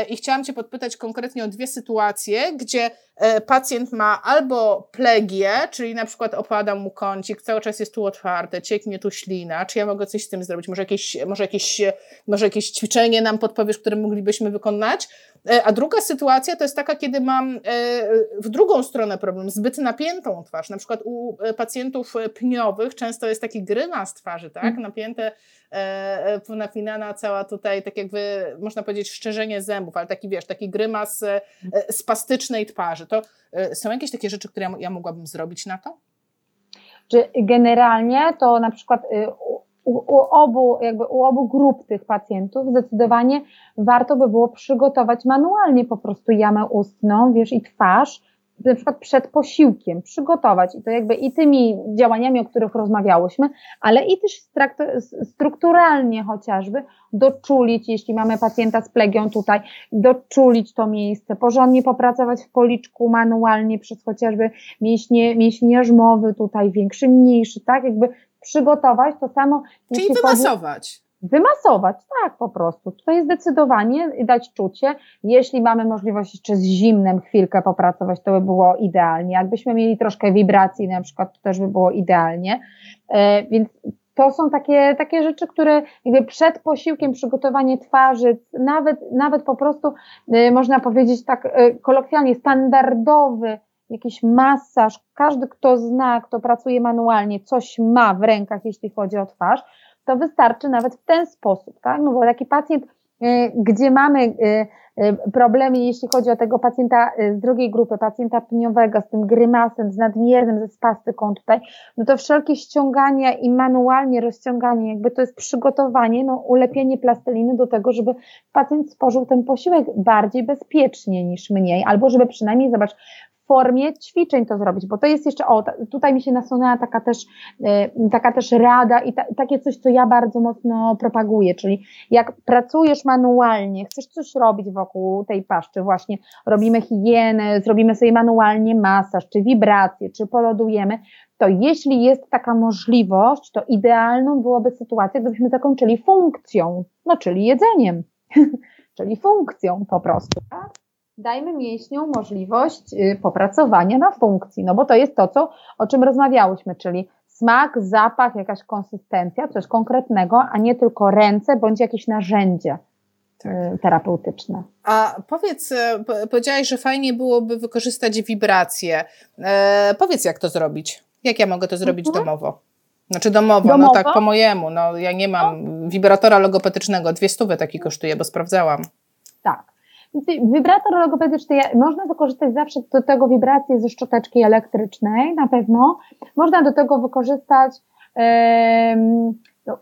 I chciałam Cię podpytać konkretnie o dwie sytuacje, gdzie E, pacjent ma albo plegię, czyli na przykład opada mu kącik, cały czas jest tu otwarte, cieknie tu ślina, czy ja mogę coś z tym zrobić? Może jakieś, może jakieś, może jakieś ćwiczenie nam podpowiesz, które moglibyśmy wykonać? E, a druga sytuacja to jest taka, kiedy mam e, w drugą stronę problem, zbyt napiętą twarz. Na przykład u pacjentów pniowych często jest taki grymas twarzy, tak? Mm. Napięte, napinana cała tutaj, tak jakby można powiedzieć szczerzenie zębów, ale taki wiesz, taki grymas spastycznej twarzy to y, są jakieś takie rzeczy, które ja, ja mogłabym zrobić na to? Czy generalnie to na przykład y, u, u, obu, jakby u obu grup tych pacjentów zdecydowanie warto by było przygotować manualnie po prostu jamę ustną, wiesz, i twarz, na przykład przed posiłkiem przygotować i to jakby i tymi działaniami, o których rozmawiałyśmy, ale i też strukturalnie chociażby doczulić, jeśli mamy pacjenta z plegią tutaj, doczulić to miejsce, porządnie popracować w policzku manualnie przez chociażby mięśnie, mięśnie jarzmowy tutaj, większy, mniejszy, tak, jakby przygotować to samo. Czyli wymasować. Wymasować, tak, po prostu. Tutaj zdecydowanie dać czucie. Jeśli mamy możliwość jeszcze z zimnem chwilkę popracować, to by było idealnie. Jakbyśmy mieli troszkę wibracji na przykład, to też by było idealnie. E, więc to są takie, takie rzeczy, które jakby przed posiłkiem przygotowanie twarzy, nawet, nawet po prostu e, można powiedzieć tak e, kolokwialnie, standardowy jakiś masaż, każdy kto zna, kto pracuje manualnie, coś ma w rękach, jeśli chodzi o twarz, to wystarczy nawet w ten sposób, tak? No bo taki pacjent, y, gdzie mamy y, y, problemy, jeśli chodzi o tego pacjenta z drugiej grupy, pacjenta pniowego, z tym grymasem, z nadmiernym, ze spastyką tutaj, no to wszelkie ściągania i manualnie rozciąganie, jakby to jest przygotowanie, no ulepienie plasteliny do tego, żeby pacjent spożył ten posiłek bardziej bezpiecznie niż mniej, albo żeby przynajmniej, zobacz, formie ćwiczeń to zrobić, bo to jest jeszcze, o, tutaj mi się nasunęła taka też, y, taka też rada i ta, takie coś, co ja bardzo mocno propaguję, czyli jak pracujesz manualnie, chcesz coś robić wokół tej paszczy, właśnie robimy higienę, zrobimy sobie manualnie masaż, czy wibracje, czy polodujemy, to jeśli jest taka możliwość, to idealną byłaby sytuacja, gdybyśmy zakończyli funkcją, no czyli jedzeniem, (laughs) czyli funkcją po prostu, tak? Dajmy mięśniom możliwość y, popracowania na funkcji, no bo to jest to, co, o czym rozmawiałyśmy, czyli smak, zapach, jakaś konsystencja, coś konkretnego, a nie tylko ręce bądź jakieś narzędzie tak. Y, terapeutyczne. A powiedz, y, powiedziałaś, że fajnie byłoby wykorzystać wibracje. E, powiedz, jak to zrobić? Jak ja mogę to zrobić mhm. domowo? Znaczy domowo, domowo, no tak po mojemu. No, ja nie mam no. wibratora logopedycznego, dwie stówy taki kosztuje, bo sprawdzałam. Tak. Wibrator logopedyczny, można wykorzystać zawsze do tego wibracje ze szczoteczki elektrycznej, na pewno. Można do tego wykorzystać no,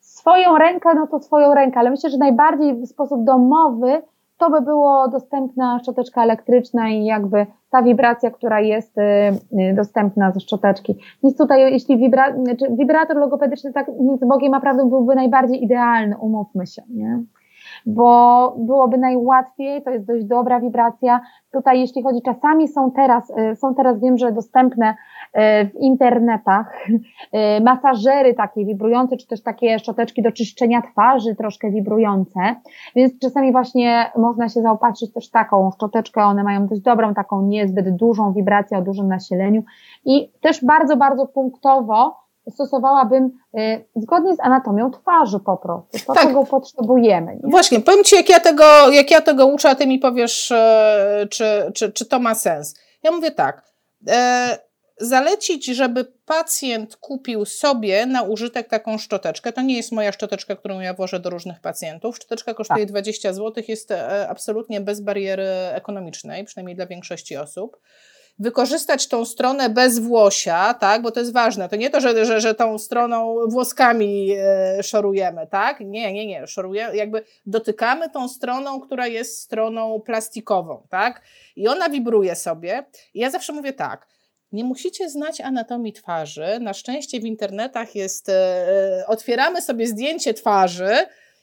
swoją rękę, no to swoją rękę, ale myślę, że najbardziej w sposób domowy to by było dostępna szczoteczka elektryczna i jakby ta wibracja, która jest y, y, dostępna ze szczoteczki. Nic tutaj, jeśli wibra, znaczy wibrator logopedyczny tak między Bogiem a prawdą byłby najbardziej idealny, umówmy się, nie? Bo byłoby najłatwiej, to jest dość dobra wibracja. Tutaj jeśli chodzi, czasami są teraz, y, są teraz wiem, że dostępne y, w internetach y, masażery takie wibrujące, czy też takie szczoteczki do czyszczenia twarzy troszkę wibrujące, więc czasami właśnie można się zaopatrzyć też taką szczoteczkę, one mają dość dobrą, taką niezbyt dużą wibrację o dużym nasileniu. I też bardzo, bardzo punktowo stosowałabym y, zgodnie z anatomią twarzy po prostu, to tak. czego potrzebujemy. Nie? Właśnie, powiem Ci, jak ja, tego, jak ja tego uczę, a Ty mi powiesz, e, czy, czy, czy to ma sens. Ja mówię tak, e, zalecić, żeby pacjent kupił sobie na użytek taką szczoteczkę. To nie jest moja szczoteczka, którą ja włożę do różnych pacjentów. Szczoteczka kosztuje tak. 20 zł, jest e, absolutnie bez bariery ekonomicznej, przynajmniej dla większości osób wykorzystać tą stronę bez włosia, tak, bo to jest ważne. To nie to, że, że, że tą stroną włoskami e, szorujemy, tak? Nie, nie, nie. Szorujemy, jakby dotykamy tą stroną, która jest stroną plastikową, tak? I ona wibruje sobie. I ja zawsze mówię tak. Nie musicie znać anatomii twarzy. Na szczęście w internetach jest, e, otwieramy sobie zdjęcie twarzy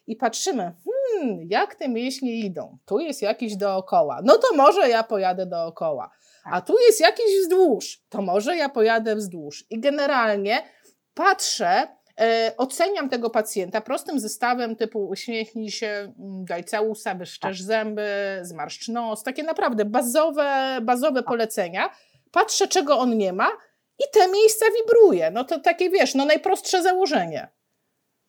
i patrzymy, hmm, jak te mięśnie idą. Tu jest jakiś dookoła. No to może ja pojadę dookoła a tu jest jakiś wzdłuż, to może ja pojadę wzdłuż. I generalnie patrzę, e, oceniam tego pacjenta prostym zestawem typu uśmiechnij się, mm, daj całusa, wyszczesz zęby, zmarszcz nos, takie naprawdę bazowe, bazowe tak. polecenia. Patrzę, czego on nie ma i te miejsca wibruje. No to takie, wiesz, no najprostsze założenie.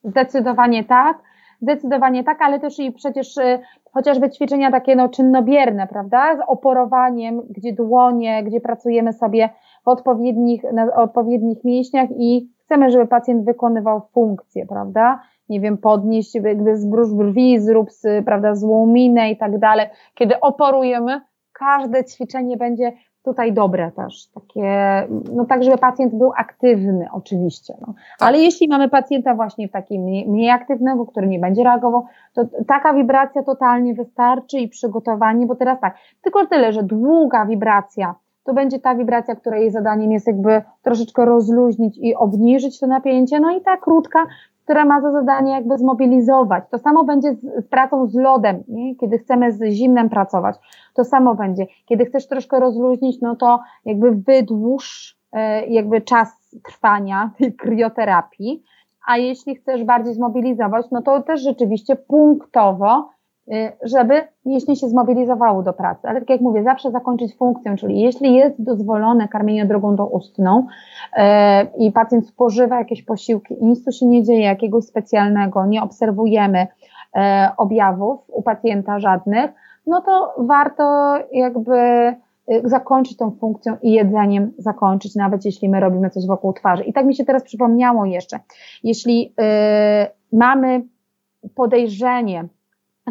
Zdecydowanie tak. Zdecydowanie tak, ale też i przecież y, chociażby ćwiczenia takie no, czynnobierne, prawda? Z oporowaniem, gdzie dłonie, gdzie pracujemy sobie w odpowiednich, na odpowiednich mięśniach i chcemy, żeby pacjent wykonywał funkcję, prawda? Nie wiem, podnieść, jakby zbróż brwi, zrób, prawda, złą minę i tak dalej. Kiedy oporujemy, każde ćwiczenie będzie tutaj dobre też, takie, no tak, żeby pacjent był aktywny oczywiście, no. Tak. ale jeśli mamy pacjenta właśnie w takim mniej, mniej aktywnego, który nie będzie reagował, to taka wibracja totalnie wystarczy i przygotowanie, bo teraz tak, tylko tyle, że długa wibracja, to będzie ta wibracja, której zadaniem jest jakby troszeczkę rozluźnić i obniżyć to napięcie, no i ta krótka która ma za zadanie jakby zmobilizować. To samo będzie z, z pracą z lodem, nie? kiedy chcemy z zimnem pracować. To samo będzie. Kiedy chcesz troszkę rozluźnić, no to jakby wydłuż e, jakby czas trwania (laughs) tej krioterapii, a jeśli chcesz bardziej zmobilizować, no to też rzeczywiście punktowo żeby mięśnie się zmobilizowały do pracy. Ale tak jak mówię, zawsze zakończyć funkcję, czyli jeśli jest dozwolone karmienie drogą doustną yy, i pacjent spożywa jakieś posiłki i nic tu się nie dzieje, jakiegoś specjalnego, nie obserwujemy yy, objawów u pacjenta żadnych, no to warto jakby y, zakończyć tą funkcją i jedzeniem zakończyć, nawet jeśli my robimy coś wokół twarzy. I tak mi się teraz przypomniało jeszcze, jeśli mamy podejrzenie,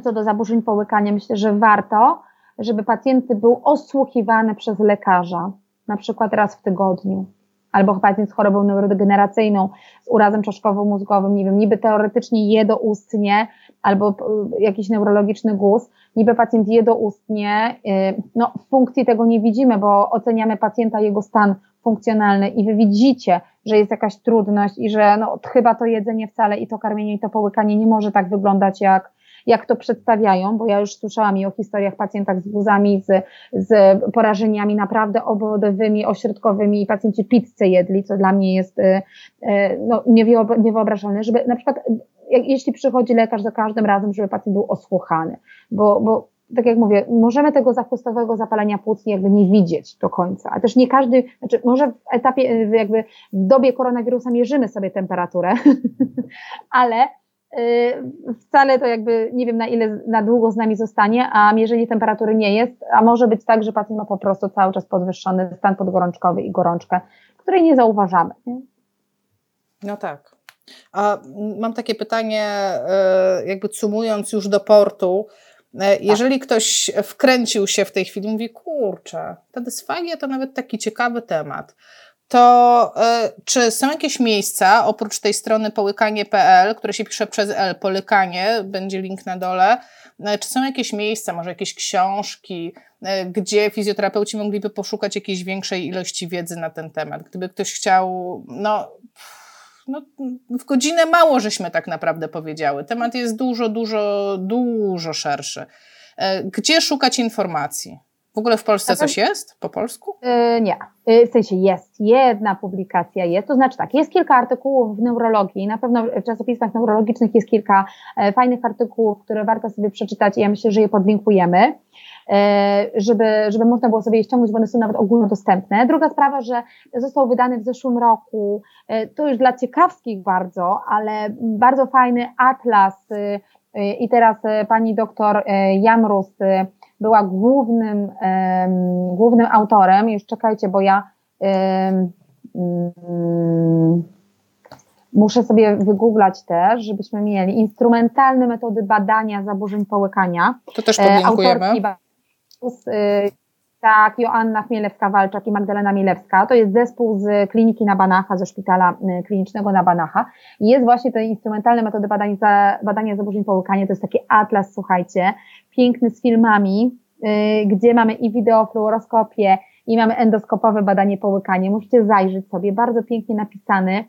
co do zaburzeń połykania, myślę, że warto, żeby pacjent był osłuchiwany przez lekarza, na przykład raz w tygodniu. Albo pacjent z chorobą neurodegeneracyjną, z urazem czaszkowo-mózgowym, nie wiem, niby teoretycznie jedoustnie, albo y, jakiś neurologiczny guz, niby pacjent jedoustnie, y, no w funkcji tego nie widzimy, bo oceniamy pacjenta, jego stan funkcjonalny i wy widzicie, że jest jakaś trudność i że no, chyba to jedzenie wcale i to karmienie i to połykanie nie może tak wyglądać jak, jak to przedstawiają, bo ja już słyszałam i o historiach pacjentach z guzami, z, z porażeniami naprawdę obwodowymi, ośrodkowymi i pacjenci pizzę jedli, co dla mnie jest y, y, no, niewyobrażalne, żeby na przykład jeśli przychodzi lekarz za każdym razem, żeby pacjent był osłuchany, bo, bo tak jak mówię, możemy tego zachłostowego zapalenia płuc jakby nie widzieć do końca, a też nie każdy, znaczy może w etapie, jakby w dobie koronawirusa mierzymy sobie temperaturę, (laughs) ale wcale to jakby nie wiem na ile, na długo z nami zostanie, a mierzenie temperatury nie jest, a może być tak, że pacjent ma po prostu cały czas podwyższony stan podgorączkowy i gorączkę, której nie zauważamy. Nie? No tak. A mam takie pytanie, y, jakby sumując już do portu, y, jeżeli tak. ktoś wkręcił się w tej chwili, mówi, kurczę, ta dysfagia to nawet taki ciekawy temat to y, czy są jakieś miejsca, oprócz tej strony połykanie.pl, które się pisze przez L, polykanie, będzie link na dole, y, czy są jakieś miejsca, może jakieś książki, y, gdzie fizjoterapeuci mogliby poszukać jakiejś większej ilości wiedzy na ten temat? Gdyby ktoś chciał, no, no, w godzinę mało żeśmy tak naprawdę powiedziały. Temat jest dużo, dużo, dużo szerszy. Gdzie szukać informacji? W ogóle w Polsce coś jest po polsku? Yy, nie. Yy, w sensie jest. Jedna publikacja jest. To znaczy tak, jest kilka artykułów w neurologii. Na pewno w czasopismach neurologicznych jest kilka e, fajnych artykułów, które warto sobie przeczytać i ja myślę, że je podlinkujemy. E, żeby, żeby można było sobie je ściągnąć, bo one są nawet ogólnodostępne. Druga sprawa, że został wydany w zeszłym roku, e, to już dla ciekawskich bardzo, ale bardzo fajny atlas i teraz pani doktor Jamrus była głównym, głównym autorem. Już czekajcie, bo ja um, muszę sobie wygooglać też, żebyśmy mieli instrumentalne metody badania zaburzeń połykania. To też podlinkujemy. Autorki, y, tak, Joanna Chmielewska-Walczak i Magdalena Milewska. To jest zespół z kliniki na Banacha, ze szpitala y, klinicznego na Banacha. Jest właśnie te instrumentalne metody badania, badania zaburzeń połykania. To jest taki atlas, słuchajcie, piękny z filmami, y, gdzie mamy i wideofluoroskopię, i mamy endoskopowe badanie połykania. Musicie zajrzeć sobie, bardzo pięknie napisany.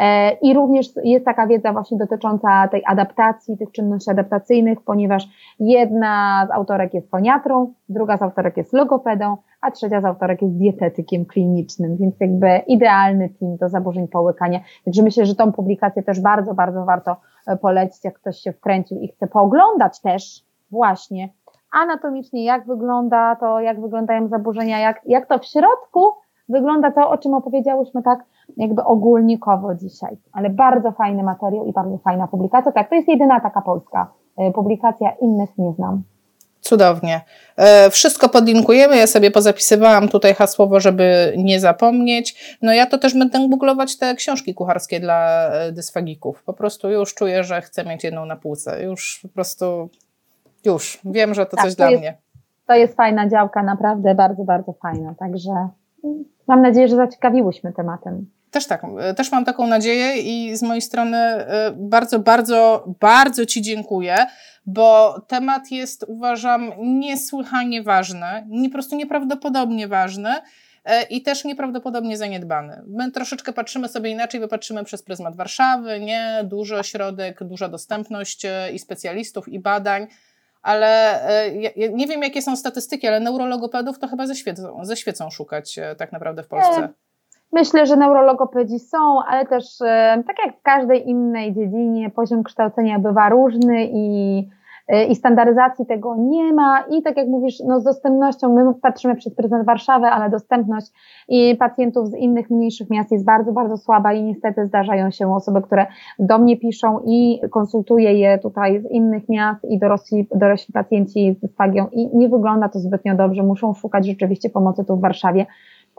E, I również jest taka wiedza właśnie dotycząca tej adaptacji, tych czynności adaptacyjnych, ponieważ jedna z autorek jest foniatrą, druga z autorek jest logopedą, a trzecia z autorek jest dietetykiem klinicznym, więc jakby idealny team do zaburzeń połykania. Także myślę, że tą publikację też bardzo, bardzo warto e, polecić, jak ktoś się wkręcił i chce pooglądać też właśnie anatomicznie, jak wygląda to, jak wyglądają zaburzenia, jak, jak to w środku wygląda to, o czym opowiedziałyśmy tak jakby ogólnikowo dzisiaj. Ale bardzo fajny materiał i bardzo fajna publikacja. Tak, to jest jedyna taka polska y, publikacja, innych nie znam. Cudownie. E, wszystko podlinkujemy. Ja sobie pozapisywałam tutaj hasłowo, żeby nie zapomnieć. No ja to też będę googlować te książki kucharskie dla e, dysfagików. Po prostu już czuję, że chcę mieć jedną na półce. Już po prostu już, wiem, że to tak, coś to dla jest, mnie. To jest fajna działka, naprawdę bardzo, bardzo fajna. Także mam nadzieję, że zaciekawiłyśmy tematem. Też tak, też mam taką nadzieję i z mojej strony y, bardzo, bardzo, bardzo Ci dziękuję, bo temat jest, uważam, niesłychanie ważny, nie, po prostu nieprawdopodobnie ważny y, i też nieprawdopodobnie zaniedbany. My troszeczkę patrzymy sobie inaczej, bo patrzymy przez pryzmat Warszawy, nie? Duży ośrodek, duża dostępność i specjalistów, i badań ale e, ja nie wiem, jakie są statystyki, ale neurologopedów to chyba ze świecą, ze świecą szukać e, tak naprawdę w Polsce. Myślę, że neurologopedzi są, ale też e, tak jak w każdej innej dziedzinie, poziom kształcenia bywa różny i E, i standaryzacji tego nie ma i tak jak mówisz, no z dostępnością, my patrzymy przez pryzmat Warszawy, ale dostępność i pacjentów z innych mniejszych miast jest bardzo, bardzo słaba i niestety zdarzają się osoby, które do mnie piszą i konsultuję je tutaj z innych miast i dorośli, dorośli pacjenci z dysfagią i nie wygląda to zbytnio dobrze, muszą szukać rzeczywiście pomocy tu w Warszawie.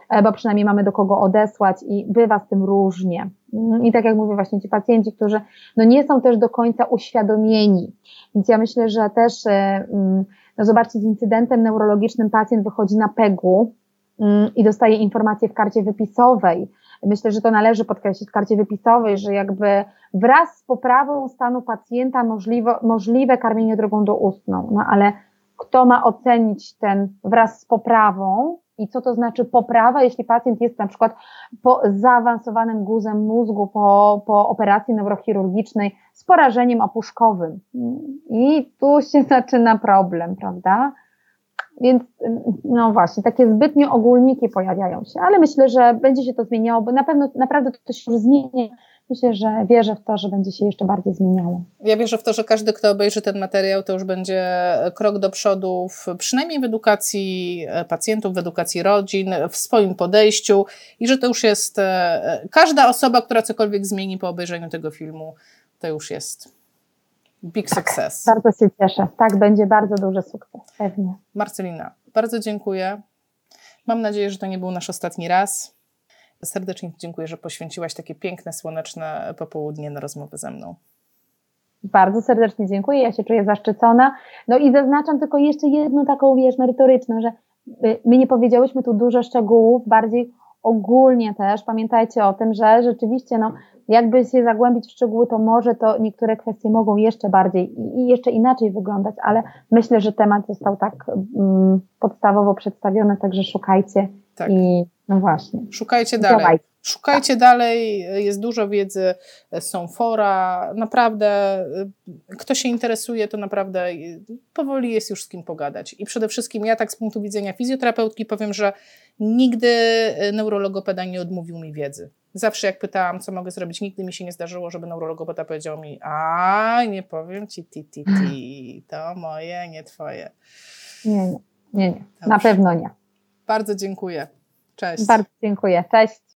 E, bo przynajmniej mamy do kogo odesłać i bywa z tym różnie. I tak jak mówię, właśnie ci pacjenci, którzy no nie są też do końca uświadomieni. Więc ja myślę, że też, e, mm, no zobaczcie, z incydentem neurologicznym pacjent wychodzi na PEG-u mm, i dostaje informację w karcie wypisowej. Myślę, że to należy podkreślić w karcie wypisowej, że jakby wraz z poprawą stanu pacjenta możliwe, możliwe karmienie drogą doustną. No ale kto ma ocenić ten wraz z poprawą, i co to znaczy poprawa, jeśli pacjent jest na przykład po zaawansowanym guzem mózgu po, po operacji neurochirurgicznej z porażeniem opuszkowym. I tu się (laughs) zaczyna problem, prawda? Więc no właśnie, takie zbytnio ogólniki pojawiają się, ale myślę, że będzie się to zmieniało, bo na pewno naprawdę to się już zmieni że wierzę w to, że będzie się jeszcze bardziej zmieniało. Ja wierzę w to, że każdy, kto obejrzy ten materiał, to już będzie krok do przodu, w, przynajmniej w edukacji e, pacjentów, w edukacji rodzin, w swoim podejściu i że to już jest e, każda osoba, która cokolwiek zmieni po obejrzeniu tego filmu, to już jest big tak, success. Bardzo się cieszę. Tak, będzie bardzo duży sukces, pewnie. Marcelina, bardzo dziękuję. Mam nadzieję, że to nie był nasz ostatni raz. Serdecznie dziękuję, że poświęciłaś takie piękne, słoneczne popołudnie na rozmowę ze mną. Bardzo serdecznie dziękuję, ja się czuję zaszczycona. No i zaznaczam tylko jeszcze jedną taką, wiesz, merytoryczną, że y, my nie powiedziałyśmy tu dużo szczegółów, bardziej ogólnie też pamiętajcie o tym, że rzeczywiście, no, jakby się zagłębić w szczegóły, to może to niektóre kwestie mogą jeszcze bardziej i jeszcze inaczej wyglądać, ale myślę, że temat został tak um, podstawowo przedstawiony, także szukajcie tak. i no właśnie. Szukajcie dalej. Szukajcie tak. dalej, jest dużo wiedzy, są fora, naprawdę kto się interesuje, to naprawdę powoli jest już z kim pogadać. I przede wszystkim ja tak z punktu widzenia fizjoterapeutki powiem, że nigdy neurologopeda nie odmówił mi wiedzy. Zawsze jak pytałam, co mogę zrobić, nigdy mi się nie zdarzyło, żeby neurologopeda powiedział mi, a nie powiem ci ti, ti, ti, to moje, nie twoje. Nie, nie, nie, nie. na pewno nie. Bardzo dziękuję. Cześć. Bardzo dziękuję. Cześć.